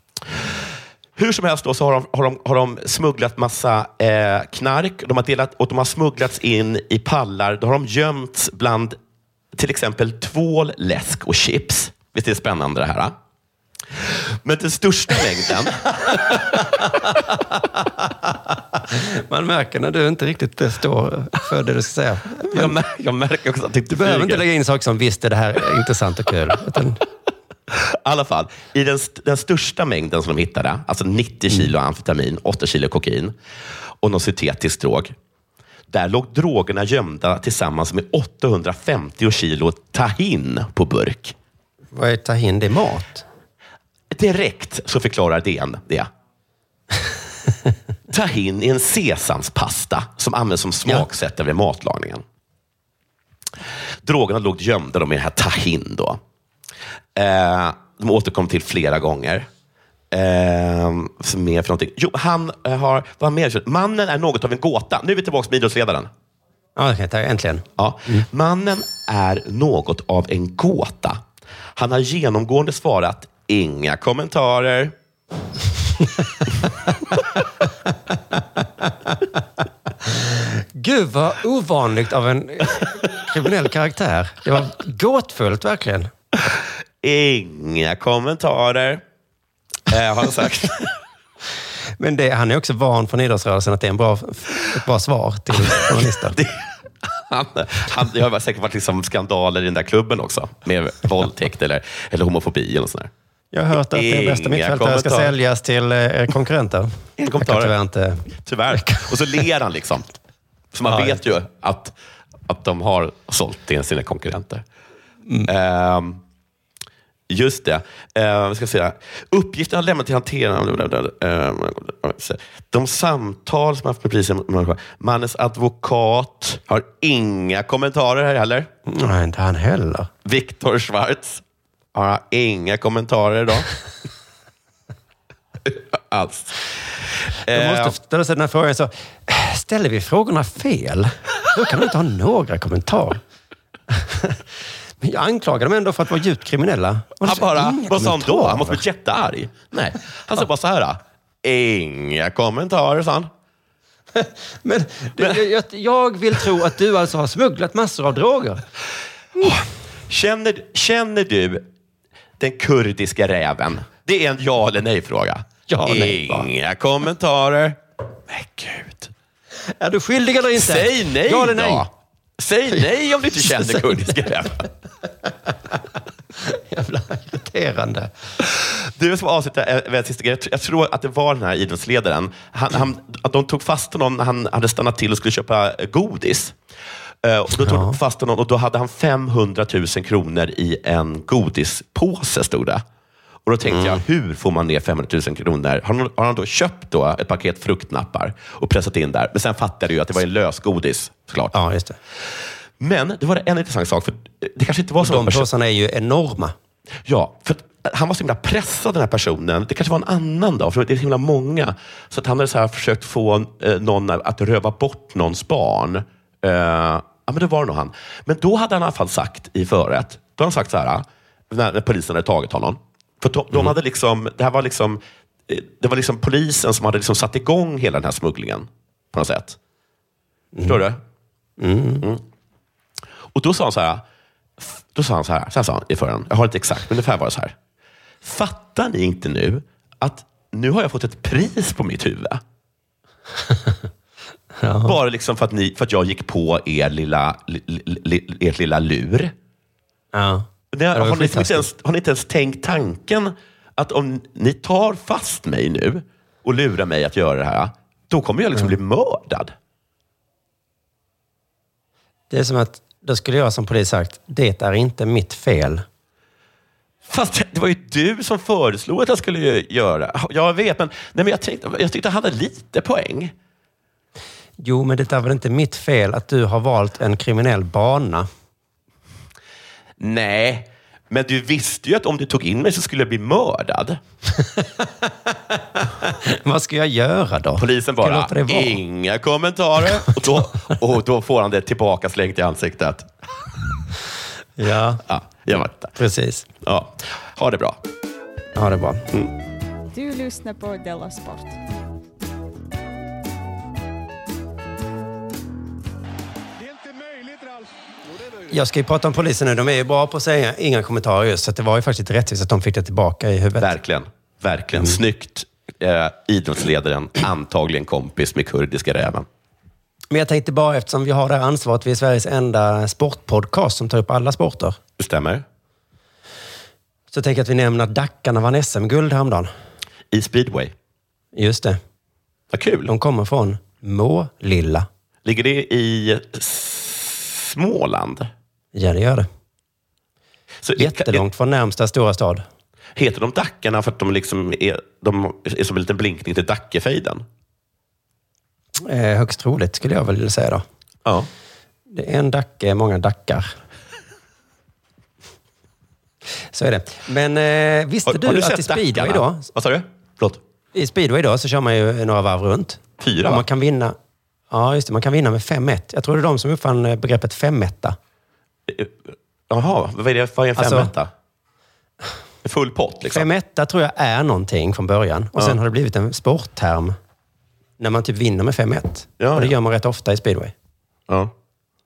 [SPEAKER 9] Hur som helst då, så har de, har de, har de smugglat massa eh, knark de har delat, och de har smugglats in i pallar. Då har de gömts bland till exempel tvål, läsk och chips. Visst är det spännande det här? va? Men den största mängden...
[SPEAKER 10] Man märker när du inte riktigt eh, står för det du ska säga.
[SPEAKER 9] jag, mär, jag märker också att det
[SPEAKER 10] Du behöver inte lägga in saker som visst är det här intressant och kul. Utan,
[SPEAKER 9] I alla fall, i den, st- den största mängden som de hittade, alltså 90 kilo amfetamin, 8 kilo kokain och någon syntetisk drog. Där låg drogerna gömda tillsammans med 850 kilo tahin på burk.
[SPEAKER 10] vad är tahin? Det är mat.
[SPEAKER 9] Direkt så förklarar DN det. Tahin är en sesamspasta som används som smaksättare vid matlagningen. Drogerna låg gömda då med det här tahin. Då. Eh, de återkom till flera gånger. Eh, mer för någonting. Jo, han eh, har... Vad mer? Mannen är något av en gåta. Nu är vi tillbaka med idrottsledaren.
[SPEAKER 10] Ja, tack. Äntligen.
[SPEAKER 9] Ja. Mannen är något av en gåta. Han har genomgående svarat inga kommentarer.
[SPEAKER 10] Gud vad ovanligt av en kriminell karaktär. Det var gåtfullt verkligen.
[SPEAKER 9] Inga kommentarer, eh, har han sagt.
[SPEAKER 10] Men det, han är också van från idrottsrörelsen att det är en bra, ett bra svar till journalister.
[SPEAKER 9] Han, han, det har säkert varit liksom skandaler i den där klubben också, med våldtäkt eller, eller homofobi. Eller sånt där.
[SPEAKER 10] Jag har hört att det bästa mittfältare ska säljas till eh, konkurrenter.
[SPEAKER 9] Inga kommentarer.
[SPEAKER 10] tyvärr inte...
[SPEAKER 9] Tyvärr. Och så ler han liksom. Så man
[SPEAKER 10] Ja,
[SPEAKER 9] vet ju att, att de har sålt till sina konkurrenter. Ehm, just det. Vi ska här. Uppgiften har lämnat till hanteraren. Ehm, de samtal som har haft med polisen. Mannens advokat har inga kommentarer här heller.
[SPEAKER 10] Nej, inte han heller.
[SPEAKER 9] Viktor Schwarz har inga kommentarer idag. Alls.
[SPEAKER 10] Jag
[SPEAKER 9] Eh,
[SPEAKER 10] måste ställa sig den här frågan. Så, ställer vi frågorna fel? Då kan du inte ha några kommentarer. Men jag anklagar dem ändå för att vara djupt kriminella. Och
[SPEAKER 9] Han
[SPEAKER 10] så
[SPEAKER 9] bara, vad sa han då? Han måste bli jättearg. Nej, han sa bara så här. Inga kommentarer, sa han.
[SPEAKER 10] Men det, jag, jag vill tro att du alltså har smugglat massor av droger.
[SPEAKER 9] Känner, känner du den kurdiska räven? Det är en ja eller nej-fråga.
[SPEAKER 10] Ja, nej.
[SPEAKER 9] Inga kommentarer. Men gud.
[SPEAKER 10] Är du skyldig eller inte?
[SPEAKER 9] Säg nej
[SPEAKER 10] Ja eller nej?
[SPEAKER 9] då. Säg nej om du inte känner kurdiska räven.
[SPEAKER 10] Jävla irriterande.
[SPEAKER 9] Du som avslutar äh, sista grejen. Jag tror att det var den här idrottsledaren. Han, han, de tog fast honom när han hade stannat till och skulle köpa godis. Eh, och då tog de fast honom och då hade han 500 000 kronor i en godispåse, stod det. Och då tänkte jag, hur får man ner 500 000 kronor? Har han, har han då köpt då ett paket fruktnappar och pressat in där? Men sen fattade jag ju att det var en lösgodis, såklart.
[SPEAKER 10] Ja, just det.
[SPEAKER 9] Men det var en intressant sak, för det kanske inte var så.
[SPEAKER 10] De påsarna är ju enorma.
[SPEAKER 9] Ja, för han var så himla pressad den här personen. Det kanske var en annan dag, för det är så himla många. Så att han hade så här försökt få eh, någon att röva bort någons barn. Ja, men det var nog han. Men då hade han i alla fall sagt i förrätt, då hade han sagt så här, när, när polisen hade tagit honom. För de, de hade liksom, det här var liksom, eh, det var liksom polisen som hade liksom satt igång hela den här smugglingen på något sätt. Förstår du? Mm. Och då sa han så här, då sa han så här, så här sa han i förhand, jag har inte exakt, men ungefär var det så här. Fattar ni inte nu att nu har jag fått ett pris på mitt huvud? Bara liksom för att, ni, för att jag gick på er lilla, li, li, ert lilla lur.
[SPEAKER 10] Ja.
[SPEAKER 9] Det,
[SPEAKER 10] ju
[SPEAKER 9] har, ni inte ens, har ni inte ens tänkt tanken att om ni tar fast mig nu och lurar mig att göra det här, då kommer jag liksom bli mördad.
[SPEAKER 10] Det är som att, då skulle jag som polis sagt, det är inte mitt fel.
[SPEAKER 9] Fast det var ju du som föreslog att jag skulle göra. Jag vet, men, nej, men jag, tänkte, jag tyckte han hade lite poäng.
[SPEAKER 10] Jo, men det är väl inte mitt fel att du har valt en kriminell bana?
[SPEAKER 9] Nej, men du visste ju att om du tog in mig så skulle jag bli mördad.
[SPEAKER 10] Vad ska jag göra då?
[SPEAKER 9] Polisen bara, inga kommentarer. Och då, och då får han det tillbaka slängt i ansiktet.
[SPEAKER 10] Ja,
[SPEAKER 9] Ja, jag vet
[SPEAKER 10] precis.
[SPEAKER 9] Ja, ha det bra.
[SPEAKER 10] Ha det bra.
[SPEAKER 11] Du lyssnar på Della Sport.
[SPEAKER 10] Jag ska ju prata om polisen nu. De är ju bra på att säga inga kommentarer just, så det var ju faktiskt rättvist att de fick det tillbaka i huvudet.
[SPEAKER 9] Verkligen. Verkligen. Snyggt. Eh, idrottsledaren, antagligen kompis med kurdiska räven.
[SPEAKER 10] Men jag tänkte bara, eftersom vi har det här ansvaret, vi är Sveriges enda sportpodcast som tar upp alla sporter.
[SPEAKER 9] Det stämmer.
[SPEAKER 10] Så tänker jag att vi nämner att Dackarna vann SM-guld häromdagen.
[SPEAKER 9] I speedway.
[SPEAKER 10] Just det.
[SPEAKER 9] Vad kul.
[SPEAKER 10] De kommer från Målilla.
[SPEAKER 9] Ligger det i Småland?
[SPEAKER 10] Ja, det gör det.
[SPEAKER 9] Så
[SPEAKER 10] Jättelångt från närmsta stora stad.
[SPEAKER 9] Heter de Dackarna för att de, liksom är, de är som en liten blinkning till Dackefejden?
[SPEAKER 10] Eh, högst troligt skulle jag väl säga då.
[SPEAKER 9] Ja.
[SPEAKER 10] Det är en Dacke, många Dackar. Så är det. Men eh, visste
[SPEAKER 9] Har- har
[SPEAKER 10] du,
[SPEAKER 9] du
[SPEAKER 10] att i speedway då,
[SPEAKER 9] Vad sa du? Förlåt.
[SPEAKER 10] i speedway då så kör man ju några varv runt.
[SPEAKER 9] Fyra,
[SPEAKER 10] Och man kan vinna Ja, just det. Man kan vinna med 5-1. Jag tror det är de som uppfann begreppet femetta.
[SPEAKER 9] Jaha, vad är det vad är en
[SPEAKER 10] Alltså-
[SPEAKER 9] femetta? En full pott liksom?
[SPEAKER 10] Femetta tror jag är någonting från början. Och sen har det blivit en sportterm när man typ vinner med 5-1.
[SPEAKER 9] Ja,
[SPEAKER 10] och det
[SPEAKER 9] ja.
[SPEAKER 10] gör man rätt ofta i speedway.
[SPEAKER 9] Ja.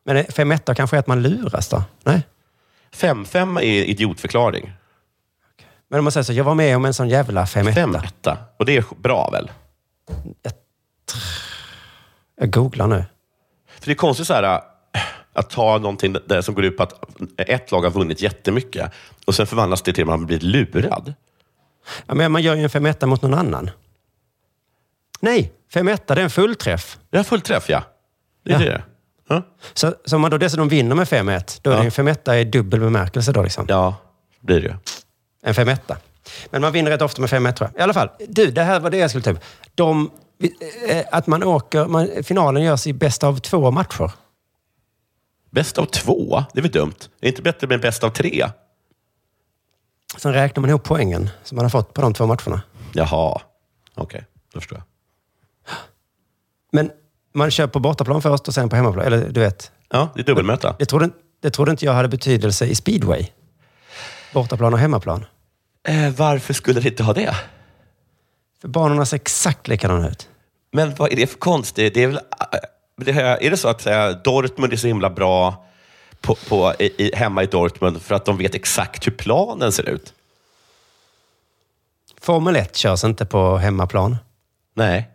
[SPEAKER 10] Men 5-1 kanske är att man luras då? Nej?
[SPEAKER 9] 5-5 är idiotförklaring.
[SPEAKER 10] Men om man säger så, jag var med om en sån jävla 5-1.
[SPEAKER 9] 5-1. Och det är bra väl?
[SPEAKER 10] Jag googlar nu.
[SPEAKER 9] För det är konstigt så här, att ta någonting där som går ut på att ett lag har vunnit jättemycket och sen förvandlas det till att man blir lurad.
[SPEAKER 10] Ja, men man gör ju en 5-1 mot någon annan. Nej, 5-1 det är en fullträff.
[SPEAKER 9] Ja, fullträff ja. Det är
[SPEAKER 10] Ja.
[SPEAKER 9] det. Ja.
[SPEAKER 10] Så, så om man då dessutom vinner med 5-1, då är
[SPEAKER 9] Ja.
[SPEAKER 10] det en 5-1 i dubbel bemärkelse då liksom.
[SPEAKER 9] Ja, blir det ju.
[SPEAKER 10] En 5-1. Men man vinner rätt ofta med 5-1 tror jag. I alla fall, du, det här var det jag skulle ta upp. De, eh, att man åker, man, finalen görs i bäst av två matcher.
[SPEAKER 9] Bäst av två? Det är väl dumt? Det är inte bättre med bäst av tre?
[SPEAKER 10] Sen räknar man ihop poängen som man har fått på de två matcherna.
[SPEAKER 9] Jaha, okej. Då förstår jag.
[SPEAKER 10] Men man kör på bortaplan först och sen på hemmaplan. Eller du vet.
[SPEAKER 9] Ja, det är dubbelmöte.
[SPEAKER 10] Det trodde, det trodde inte jag hade betydelse i speedway. Bortaplan och hemmaplan.
[SPEAKER 9] Eh, varför skulle det inte ha det?
[SPEAKER 10] För banorna ser exakt likadana ut.
[SPEAKER 9] Men vad är det för konstigt? Det är, väl, äh, det här, är det så att Dortmund är så himla bra på, på, i, hemma i Dortmund för att de vet exakt hur planen ser ut?
[SPEAKER 10] Formel 1 körs inte på hemmaplan.
[SPEAKER 9] Nej,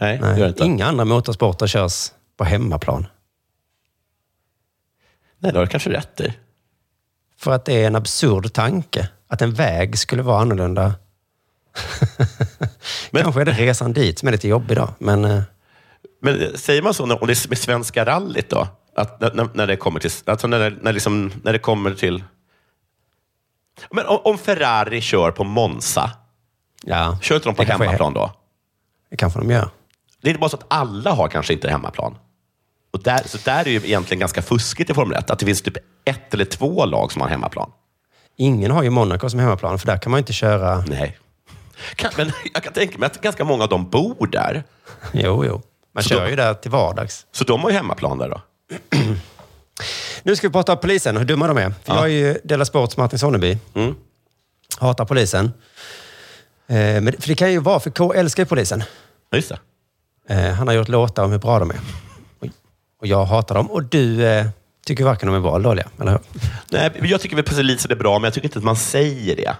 [SPEAKER 9] Nej,
[SPEAKER 10] Nej.
[SPEAKER 9] gör det inte.
[SPEAKER 10] Inga andra motorsporter körs på hemmaplan.
[SPEAKER 9] Nej, det har du kanske rätt i.
[SPEAKER 10] För att det är en absurd tanke. Att en väg skulle vara annorlunda. Kanske är det resan dit som är lite jobbig då. Men eh,
[SPEAKER 9] Men säger man så när- om det är med Svenska rallyt då? Att när, när, det kommer till... Alltså när, det- när, liksom, när det kommer till... Men om, om Ferrari kör på Monza,
[SPEAKER 10] ja,
[SPEAKER 9] kör inte de på
[SPEAKER 10] Det
[SPEAKER 9] hemmaplan då?
[SPEAKER 10] det kanske de gör.
[SPEAKER 9] Det är bara så att alla har kanske inte hemmaplan. Och där, så där är ju egentligen ganska fuskigt i Formel 1, att det finns typ ett eller två lag som har hemmaplan.
[SPEAKER 10] Ingen har ju Monaco som hemmaplan, för där kan man inte köra...
[SPEAKER 9] Nej. Kan, men jag kan tänka mig att ganska många av dem bor där.
[SPEAKER 10] Jo, jo. Man
[SPEAKER 9] Så
[SPEAKER 10] kör
[SPEAKER 9] då-
[SPEAKER 10] ju där till vardags.
[SPEAKER 9] Så de har ju hemmaplan där då?
[SPEAKER 10] Nu ska vi prata om polisen, hur dumma de är. För Jag är ju Della Sports Martin Sonneby.
[SPEAKER 9] Mm.
[SPEAKER 10] Hatar polisen. Eh, men, för det kan ju vara, för K älskar ju polisen.
[SPEAKER 9] Ja, just det.
[SPEAKER 10] Eh, han har gjort låtar om hur bra de är. Och, jag hatar dem. Och du eh, tycker varken de är bra eller dåliga, eller hur?
[SPEAKER 9] Nej, jag tycker väl det är bra, men jag tycker inte att man säger det.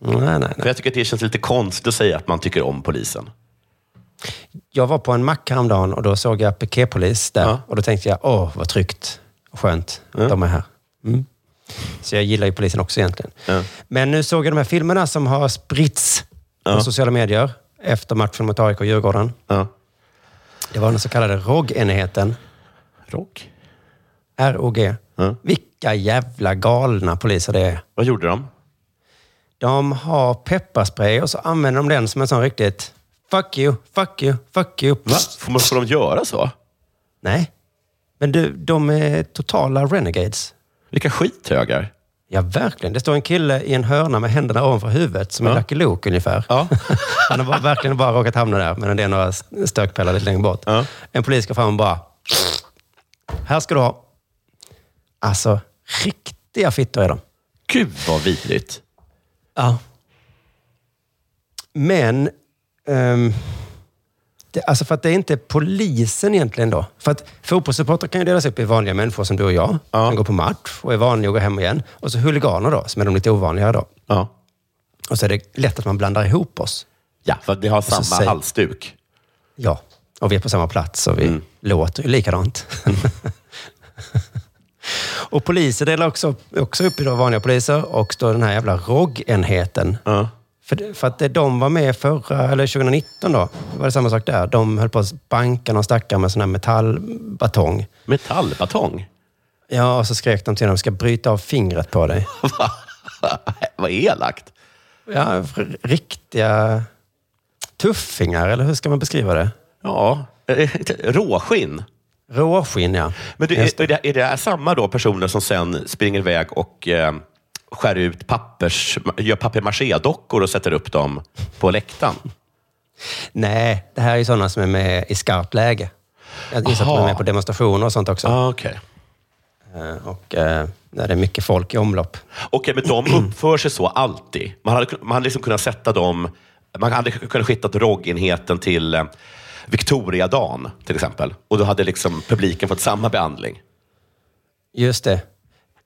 [SPEAKER 10] Nej, nej, nej.
[SPEAKER 9] För jag tycker att det känns lite konstigt att säga att man tycker om polisen.
[SPEAKER 10] Jag var på en mack häromdagen och då såg jag piketpolis där.
[SPEAKER 9] Ja.
[SPEAKER 10] Och då tänkte jag, åh vad tryggt och skönt att de är här. Mm. Så jag gillar ju polisen också egentligen.
[SPEAKER 9] Ja.
[SPEAKER 10] Men nu såg jag de här filmerna som har spritts
[SPEAKER 9] Ja.
[SPEAKER 10] på sociala medier efter matchen mot AIK och Djurgården.
[SPEAKER 9] Ja.
[SPEAKER 10] Det var den så kallade ROG-enheten.
[SPEAKER 9] Rock?
[SPEAKER 10] R-O-G.
[SPEAKER 9] Ja.
[SPEAKER 10] Vilka jävla galna poliser det är.
[SPEAKER 9] Vad gjorde de?
[SPEAKER 10] De har pepparspray och så använder de den som en sån riktigt fuck you, fuck you, fuck you.
[SPEAKER 9] Va? Får, man, får de göra så?
[SPEAKER 10] Nej. Men du, de är totala renegades.
[SPEAKER 9] Vilka skithögar.
[SPEAKER 10] Ja, verkligen. Det står en kille i en hörna med händerna ovanför huvudet, som
[SPEAKER 9] Ja.
[SPEAKER 10] en Lucky Luke ungefär.
[SPEAKER 9] Ja.
[SPEAKER 10] Han har bara, verkligen bara råkat hamna där, men det är några stökpellar lite längre bort.
[SPEAKER 9] Ja.
[SPEAKER 10] En polis går fram och bara... Här ska du ha. Alltså, riktiga fittor är de.
[SPEAKER 9] Gud vad vidrigt.
[SPEAKER 10] Ja. Men... ehm, det, alltså för att det är inte polisen egentligen då. För att fotbollssupportrar kan ju delas upp i vanliga människor som du och jag,
[SPEAKER 9] Ja.
[SPEAKER 10] som går på match och är vanliga och går hem igen. Och så huliganer då, som är de lite ovanligare då.
[SPEAKER 9] Ja.
[SPEAKER 10] Och så är det lätt att man blandar ihop oss.
[SPEAKER 9] Ja, för att vi har samma
[SPEAKER 10] säger-
[SPEAKER 9] halsduk.
[SPEAKER 10] Ja, och vi är på samma plats och vi låter ju likadant. och poliser delar också, också upp i då vanliga poliser och då den här jävla ROG-enheten.
[SPEAKER 9] Ja.
[SPEAKER 10] För, för att de var med förra, eller 2019 då, var det samma sak där. De höll på att banka någon stackare med sån här metallbatong.
[SPEAKER 9] Metallbatong?
[SPEAKER 10] Ja, och så skrek de till honom, ska bryta av fingret på dig.
[SPEAKER 9] vad elakt.
[SPEAKER 10] Ja, riktiga tuffingar, eller hur ska man beskriva det?
[SPEAKER 9] Ja, eh, råskinn.
[SPEAKER 10] Råskinn, ja.
[SPEAKER 9] Men du, är, det, är det samma då personer som sen springer iväg och eh, skär ut pappers, gör papier-maché-dockor och sätter upp dem på läktaren?
[SPEAKER 10] Nej, det här är ju sådana som är med i skarpt läge. Jag gissar att de är med på demonstrationer och sånt också.
[SPEAKER 9] Ah, Okej,
[SPEAKER 10] Eh, Och eh, när det är mycket folk i omlopp.
[SPEAKER 9] Okej, men de uppför sig så alltid. Man hade, man hade liksom kunnat sätta dem... Man hade kunnat skicka ROG-enheten till, eh, Victoriadagen till exempel. Och då hade liksom publiken fått samma behandling.
[SPEAKER 10] Just det.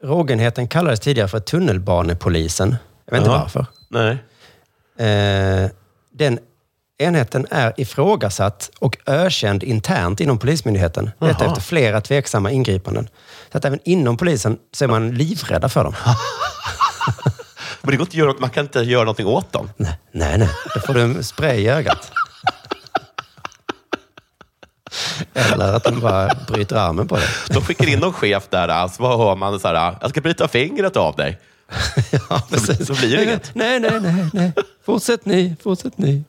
[SPEAKER 10] Rågenheten kallades tidigare för tunnelbanepolisen. Jag vet inte
[SPEAKER 9] Ja.
[SPEAKER 10] varför.
[SPEAKER 9] Nej.
[SPEAKER 10] Eh, den enheten är ifrågasatt och ökänd internt inom Polismyndigheten. Detta
[SPEAKER 9] Jaha.
[SPEAKER 10] efter flera tveksamma ingripanden. Så att även inom polisen så är man livrädda för dem.
[SPEAKER 9] Men det går inte att göra, man kan inte göra någonting åt dem.
[SPEAKER 10] Nej, nej. Då får du en spray i ögat. Eller att de bara bryter armen på dig.
[SPEAKER 9] De skickar in någon chef där, alltså, vad hör man? Så här, jag ska bryta fingret av dig. så, så blir det inget.
[SPEAKER 10] Nej, nej, nej, nej. Fortsätt ni, fortsätt ni.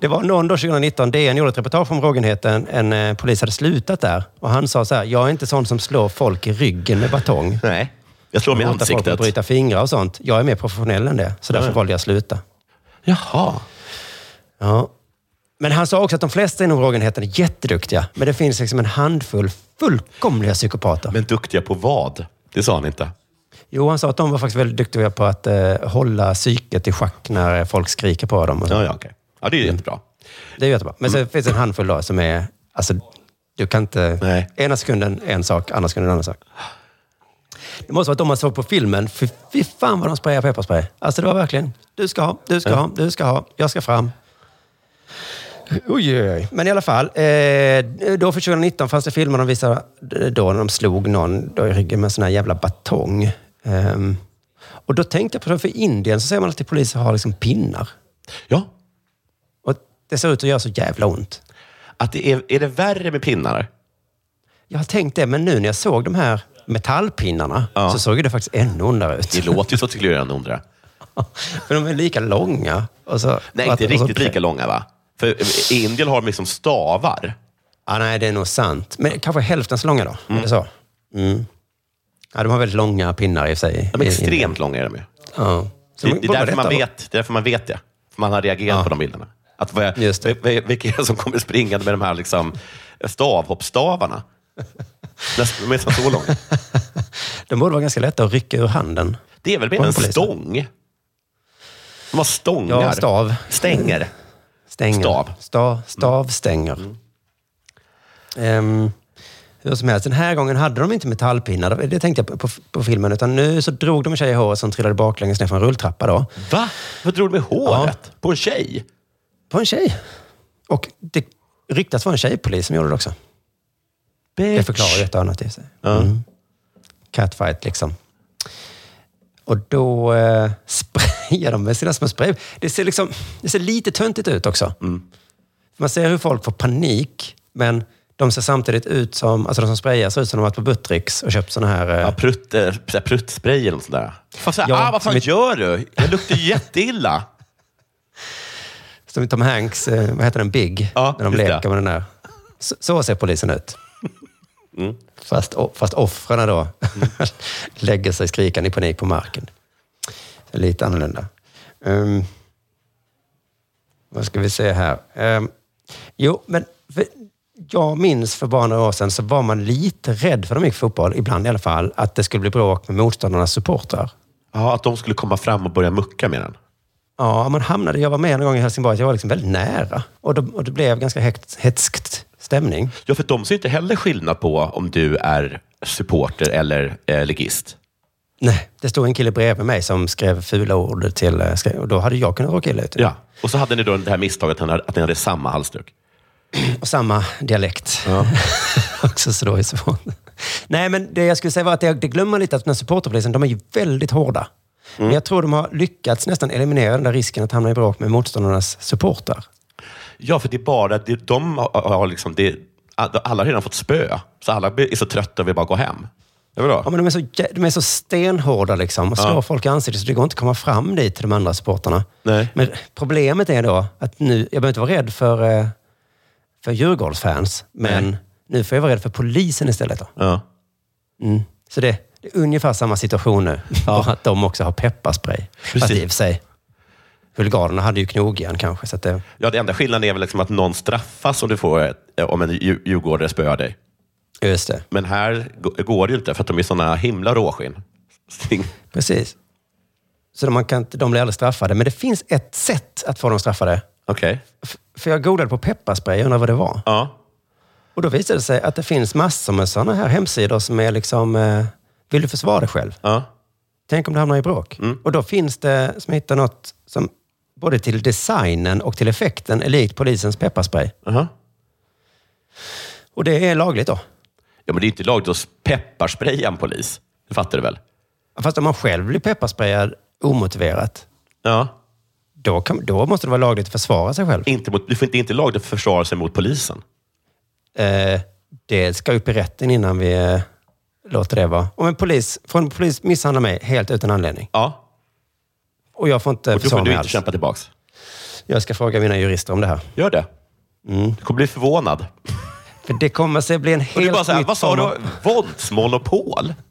[SPEAKER 10] Det var någon då 2019, DN gjorde ett reportage om Rågenheten. En eh, polis hade slutat där och han sa så här, jag är inte sån som slår folk i ryggen med batong.
[SPEAKER 9] Nej, jag slår dem i
[SPEAKER 10] folk
[SPEAKER 9] ansiktet.
[SPEAKER 10] att bryta fingrar och sånt. Jag är mer professionell än det, så därför
[SPEAKER 9] Ja, ja.
[SPEAKER 10] valde jag att sluta.
[SPEAKER 9] Jaha.
[SPEAKER 10] Ja. Men han sa också att de flesta inom Rågenheten är jätteduktiga, men det finns liksom en handfull fullkomliga psykopater.
[SPEAKER 9] Men duktiga på vad? Det sa han inte.
[SPEAKER 10] Jo, han sa att de var faktiskt väldigt duktiga på att eh, hålla psyket i schack när folk skriker på dem. Och så.
[SPEAKER 9] Ja, ja, okej. ja det är jättebra.
[SPEAKER 10] Det är jättebra. Men så finns det en handfull då som är... Alltså, du kan inte...
[SPEAKER 9] Nej.
[SPEAKER 10] Ena sekunden en sak, andra sekunden en annan sak. Det måste vara att de man såg på filmen, fy, fy fan vad de sprayar pepparspray. Alltså det var verkligen, du ska ha, du ska
[SPEAKER 9] Ja.
[SPEAKER 10] ha, du ska ha, jag ska fram. Oj, oj, oj. Men i alla fall, eh, då för 2019 fanns det filmer de visade då när de slog någon då i ryggen med en sån här jävla batong. Ehm, och då tänkte jag på det, för i Indien så säger man alltid poliser har liksom pinnar.
[SPEAKER 9] Ja.
[SPEAKER 10] Och det ser ut att göra så jävla ont.
[SPEAKER 9] Att det är, är det värre med pinnar?
[SPEAKER 10] Jag har tänkt det, men nu när jag såg de här metallpinnarna
[SPEAKER 9] Ja.
[SPEAKER 10] så såg det faktiskt ännu ondare ut.
[SPEAKER 9] Det låter ju så till ännu ondare.
[SPEAKER 10] För de är lika långa. Så,
[SPEAKER 9] Nej, inte riktigt lika långa va? För i Indien har liksom stavar.
[SPEAKER 10] Ja, nej, det är nog sant. Men kanske hälften så långa då? Det så? Mm. Ja, de har väldigt långa pinnar i sig.
[SPEAKER 9] De är extremt långa är de ju.
[SPEAKER 10] Ja. Så
[SPEAKER 9] Det, det, är därför man vet, det är därför man vet det. För man har reagerat
[SPEAKER 10] Ja.
[SPEAKER 9] på de bilderna. Att vad, vilka är det som kommer springande med de här liksom, stavhoppstavarna? De är så långa.
[SPEAKER 10] De borde vara ganska lätta att rycka ur handen.
[SPEAKER 9] Det är väl mer
[SPEAKER 10] en
[SPEAKER 9] stång? De har stångar.
[SPEAKER 10] Ja, stav.
[SPEAKER 9] Stänger.
[SPEAKER 10] Stänger.
[SPEAKER 9] Stav.
[SPEAKER 10] Stav, stavstänger. Ehm, hur som helst, den här gången hade de inte metallpinnar. Det- tänkte jag på, på, på filmen. Utan nu så drog de en tjej i håret som trillade baklänges ner för en rulltrappa. Då.
[SPEAKER 9] Va? Vad drog de med håret? På en tjej?
[SPEAKER 10] På en tjej. Och det ryktas vara en tjejpolis som gjorde det också. Det förklarar ju ett och annat i sig. Mm. Catfight liksom. Och då eh, sprayar de med sina små spray. Det ser, liksom, det ser lite töntigt ut också. Man ser hur folk får panik, men de ser samtidigt ut som, alltså de som sprayar ser ut som de varit på Buttricks och köpt såna här... eh,
[SPEAKER 9] Ja, prutt, eh, pruttspray eller något sånt där. Fan, så här,
[SPEAKER 10] Ja,
[SPEAKER 9] ah, vad fan
[SPEAKER 10] som ett-
[SPEAKER 9] gör du? Jag luktar ju jätteilla.
[SPEAKER 10] Som Tom Hanks, eh, vad heter den, Big?
[SPEAKER 9] Ja,
[SPEAKER 10] när de
[SPEAKER 9] just det.
[SPEAKER 10] leker med den där. Så, så ser polisen ut.
[SPEAKER 9] Mm.
[SPEAKER 10] Fast, fast offren då lägger sig skrikande i panik på marken. Lite annorlunda. Um, vad ska vi se här? Um, jo, men för, jag minns för bara några år sedan så var man lite rädd för de gick fotboll, ibland i alla fall, att det skulle bli bråk med motståndarnas supportrar.
[SPEAKER 9] Ja, att de skulle komma fram och börja mucka med den.
[SPEAKER 10] Ja, man hamnade, jag var med en gång i Helsingborg, jag var liksom väldigt nära. Och, då, och det blev ganska hets, hetskt stämning.
[SPEAKER 9] Ja, för de ser inte heller skillnad på om du är supporter eller eh, ligist.
[SPEAKER 10] Nej, det stod en kille bredvid mig som skrev fula ord till... eh, Och då hade jag kunnat råka illa ut.
[SPEAKER 9] Ja. Och så hade ni då det här misstaget att ni hade, att ni hade samma halsduk.
[SPEAKER 10] Och samma dialekt. Också så då är svårt. Nej, men det jag skulle säga var att jag det glömmer lite att den här supporterpolisen, de är ju väldigt hårda. Men jag tror de har lyckats nästan eliminera den där risken att hamna i bråk med motståndarnas supportrar.
[SPEAKER 9] Ja, för det är bara, det, de har, har liksom, det, alla har redan fått spö. Så alla är så trötta och vill bara gå hem. Det var bra.
[SPEAKER 10] Ja, men de, är så, de är så stenhårda liksom och slår
[SPEAKER 9] Ja.
[SPEAKER 10] folk i ansiktet så det går inte att komma fram dit till de andra supportrarna.
[SPEAKER 9] Nej.
[SPEAKER 10] Men problemet är då att nu, jag behöver inte vara rädd för, eh, för Djurgårdsfans, men
[SPEAKER 9] Nej.
[SPEAKER 10] nu får jag vara rädd för polisen istället. Då.
[SPEAKER 9] Ja.
[SPEAKER 10] Mm. Så det, det är ungefär samma situation nu, bara att de också har pepparspray. Fast i och för sig, huliganerna hade ju knogjärn kanske. Så det,
[SPEAKER 9] Ja, det enda skillnaden är väl liksom att någon straffas om, du får, ett- om en dju- djurgårdare spöar dig.
[SPEAKER 10] Just det.
[SPEAKER 9] Men här går det ju inte för att de är såna himla råskinn.
[SPEAKER 10] Precis. Så de, man kan, inte- de blir aldrig straffade. Men det finns ett sätt att få dem straffade.
[SPEAKER 9] Okej.
[SPEAKER 10] För jag googlade på pepparspray och undrade vad det var.
[SPEAKER 9] Ja.
[SPEAKER 10] Och då visade det sig att det finns massor med sådana här hemsidor som är liksom, eh, vill du försvara dig själv?
[SPEAKER 9] Ja.
[SPEAKER 10] Tänk om du hamnar i bråk. Och då finns det, som jag hittar något som både till designen och till effekten är likt polisens pepparspray.
[SPEAKER 9] Aha.
[SPEAKER 10] Och det är lagligt då.
[SPEAKER 9] Ja, men det är inte lagligt att pepparspraya en polis. Det fattar du väl?
[SPEAKER 10] Fast om man själv blir pepparsprayad omotiverat,
[SPEAKER 9] Ja.
[SPEAKER 10] då, kan, då måste det vara lagligt att försvara sig själv.
[SPEAKER 9] Inte mot, du får inte, inte lagligt att försvara sig mot polisen.
[SPEAKER 10] Eh, det ska upp i rätten innan vi eh, låter det vara. Om en polis, får en polis misshandla mig helt utan anledning
[SPEAKER 9] Ja.
[SPEAKER 10] och jag får inte
[SPEAKER 9] Och då
[SPEAKER 10] försvara
[SPEAKER 9] får du
[SPEAKER 10] mig
[SPEAKER 9] inte
[SPEAKER 10] alls.
[SPEAKER 9] kämpa tillbaks.
[SPEAKER 10] Jag ska fråga mina jurister om det här.
[SPEAKER 9] Gör det.
[SPEAKER 10] Mm.
[SPEAKER 9] Du kommer bli förvånad.
[SPEAKER 10] För det kommer sig bli en
[SPEAKER 9] Och du
[SPEAKER 10] helt
[SPEAKER 9] bara så här, vad sa du? Våldsmonopol?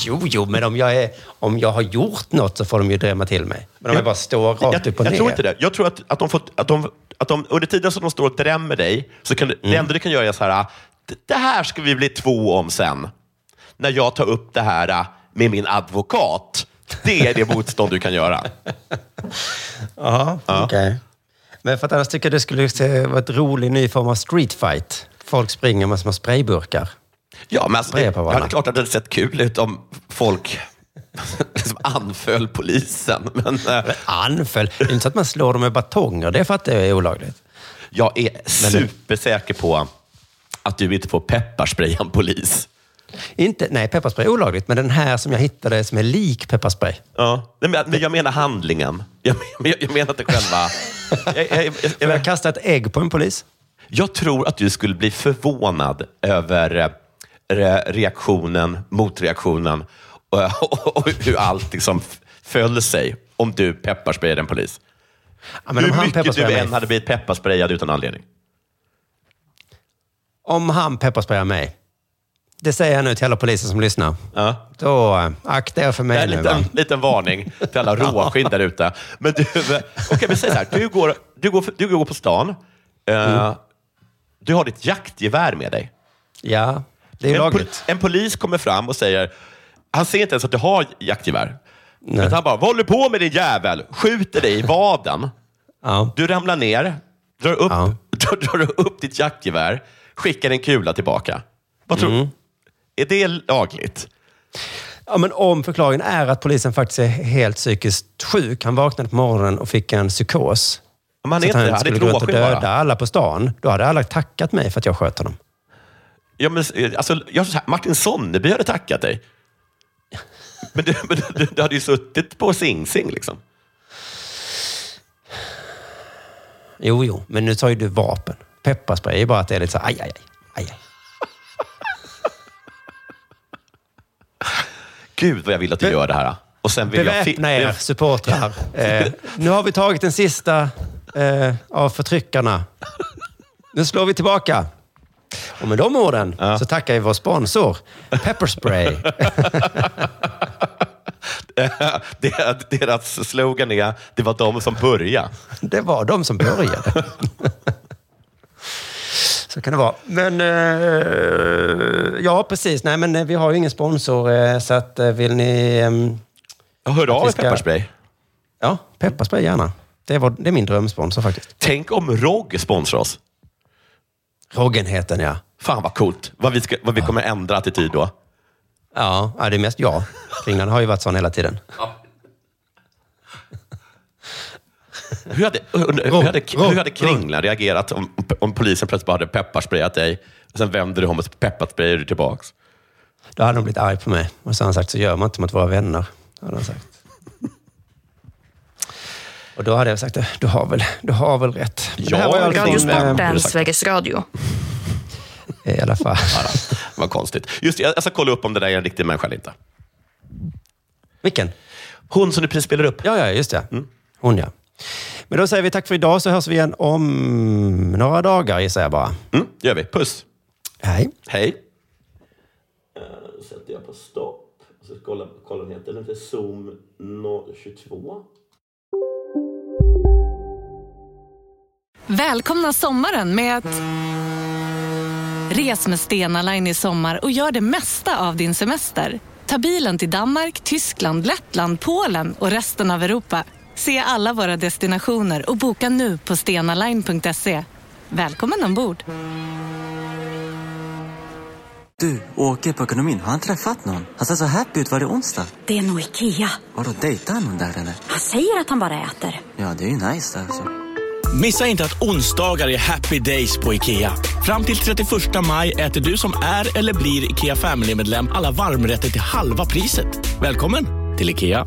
[SPEAKER 10] Jo, jo, men om jag, är, om jag har gjort något så får de ju drämma till mig. Men om jag, bara står rakt
[SPEAKER 9] jag,
[SPEAKER 10] upp och
[SPEAKER 9] jag
[SPEAKER 10] ner.
[SPEAKER 9] tror inte det. Jag tror att, att, de får, att, de, att de under tiden som de står och drämmer dig, så kan
[SPEAKER 10] Mm.
[SPEAKER 9] det enda du kan göra är så här, "Det- här ska vi bli två om sen. När jag tar upp det här äh, med min advokat. Det är det motstånd du kan göra.
[SPEAKER 10] Ja, okej. Men för att annars tycker jag det skulle vara ett rolig ny form av street fight. Folk springer med små sprayburkar.
[SPEAKER 9] Ja, men alltså, det,
[SPEAKER 10] Spraya på
[SPEAKER 9] ja, det är klart att det hade sett kul ut om folk liksom anföll polisen. Men, äh,
[SPEAKER 10] Anföll? Det är inte så att man slår dem med batonger. Det fattar jag är olagligt.
[SPEAKER 9] jag är supersäker på att du inte får pepparspraya en polis.
[SPEAKER 10] Inte, nej, pepparspray är olagligt, men den här som jag hittade som är lik pepparspray.
[SPEAKER 9] Ja, men men jag menar handlingen. Jag, men jag, jag menar inte själva... Jag, jag, jag,
[SPEAKER 10] jag kasta ett ägg på en polis?
[SPEAKER 9] jag tror att du skulle bli förvånad över eh, re- reaktionen, motreaktionen och, och, och hur allt liksom föll sig om du pepparsprayade en polis.
[SPEAKER 10] Ja, men om
[SPEAKER 9] hur
[SPEAKER 10] han
[SPEAKER 9] mycket du
[SPEAKER 10] mig-
[SPEAKER 9] än hade blivit pepparsprayad utan anledning.
[SPEAKER 10] Om han pepparsprayar mig, det säger jag nu till alla poliser som lyssnar.
[SPEAKER 9] Ja.
[SPEAKER 10] Då eh, akta er för mig
[SPEAKER 9] en
[SPEAKER 10] nu. Va?
[SPEAKER 9] liten, varning till alla råskinn där ute. Men du, okej, men säg så här. Du går, du går, du går på stan. Eh, Du har ditt jaktgevär med dig.
[SPEAKER 10] Ja, det är
[SPEAKER 9] en,
[SPEAKER 10] lagligt.
[SPEAKER 9] en polis kommer fram och säger, han ser inte ens att du har jaktgevär. Utan han bara, vad håller du på med din jävel? Skjuter dig i vaden.
[SPEAKER 10] Ja.
[SPEAKER 9] Du ramlar ner, drar upp, drar, drar upp ditt jaktgevär, skickar en kula tillbaka. Vad tror
[SPEAKER 10] Mm.
[SPEAKER 9] Är det lagligt?
[SPEAKER 10] Ja, men om förklaringen är att polisen faktiskt är helt psykiskt sjuk. Han vaknade på morgonen och fick en psykos.
[SPEAKER 9] Om han
[SPEAKER 10] så
[SPEAKER 9] inte
[SPEAKER 10] att han
[SPEAKER 9] hade
[SPEAKER 10] skulle gå runt och döda
[SPEAKER 9] bara.
[SPEAKER 10] alla på stan. Då hade alla tackat mig för att jag sköt honom.
[SPEAKER 9] Ja, men, eh, alltså, jag, Martin Sonneby hade tackat dig. Men du, men du, du hade ju suttit på Sing Sing. Liksom.
[SPEAKER 10] Jo, jo, men nu tar ju du vapen. Pepparspray är ju bara att det är lite så här, aj, aj, aj. aj,
[SPEAKER 9] Gud vad jag vill att du gör det här. Och sen vill jag
[SPEAKER 10] Beväpna er supportrar. Eh, nu har vi tagit den sista eh, av förtryckarna. Nu slår vi tillbaka. Och med de orden så tackar vi vår sponsor, Pepperspray.
[SPEAKER 9] Det- Deras slogan är det var de som började.
[SPEAKER 10] Det var de som började. Så kan det vara. Men eh, ja, precis. Nej, men eh, vi har ju ingen sponsor, eh, så att eh, vill ni...
[SPEAKER 9] Jag hör av er
[SPEAKER 10] ska-
[SPEAKER 9] pepparspray.
[SPEAKER 10] Ja, pepparspray gärna. Det, var, det är min drömsponsor faktiskt.
[SPEAKER 9] Tänk om ROG sponsrar oss.
[SPEAKER 10] Roggenheten, ja.
[SPEAKER 9] Fan vad coolt. Vad vi, ska, vad vi kommer ändra attityd då.
[SPEAKER 10] Ja, ja, det är mest jag. Kringlan har ju varit sån hela tiden.
[SPEAKER 9] Hur hade, hur, hur hade, hur hade Kringlan reagerat om, om polisen plötsligt bara hade pepparsprayat dig? Och sen vänder du om och pepparsprayar du tillbaks.
[SPEAKER 10] Då hade de blivit arg på mig. Och så har han sagt, så gör man inte mot våra vänner. Hade han sagt. Och då hade jag sagt, du har väl, du har väl rätt. Men det här var i alla fall,
[SPEAKER 8] Radiosporten,
[SPEAKER 10] eh,
[SPEAKER 8] Sveriges Radio.
[SPEAKER 10] I alla fall.
[SPEAKER 9] Vad konstigt. Just jag ska kolla upp om det där är en riktig människa eller inte.
[SPEAKER 10] Vilken?
[SPEAKER 9] Hon som du precis spelar upp.
[SPEAKER 10] Ja, ja, just det. Hon ja. Men då säger vi tack för idag så hörs vi igen om några dagar gissar jag bara.
[SPEAKER 9] Mm, gör vi. Puss.
[SPEAKER 10] Hej.
[SPEAKER 9] Hej. Uh, sätter jag på stopp. Och så kolla, kolla heter. Den heter Zoom 022.
[SPEAKER 14] Välkomna sommaren med att... Res med Stena Line i sommar och gör det mesta av din semester. Ta bilen till Danmark, Tyskland, Lettland, Polen och resten av Europa. Se alla våra destinationer och boka nu på stenaline.se. Välkommen ombord!
[SPEAKER 15] Du, åker på ekonomin. Har han träffat någon? Han ser så happy ut. Var det onsdag?
[SPEAKER 16] Det är nog Ikea.
[SPEAKER 15] Har du dejtat någon där eller?
[SPEAKER 16] Han säger att han bara äter.
[SPEAKER 15] Ja, det är ju nice alltså.
[SPEAKER 6] Missa inte att onsdagar är happy days på IKEA. Fram till 31 maj äter du som är eller blir IKEA Family-medlem alla varmrätter till halva priset. Välkommen till IKEA.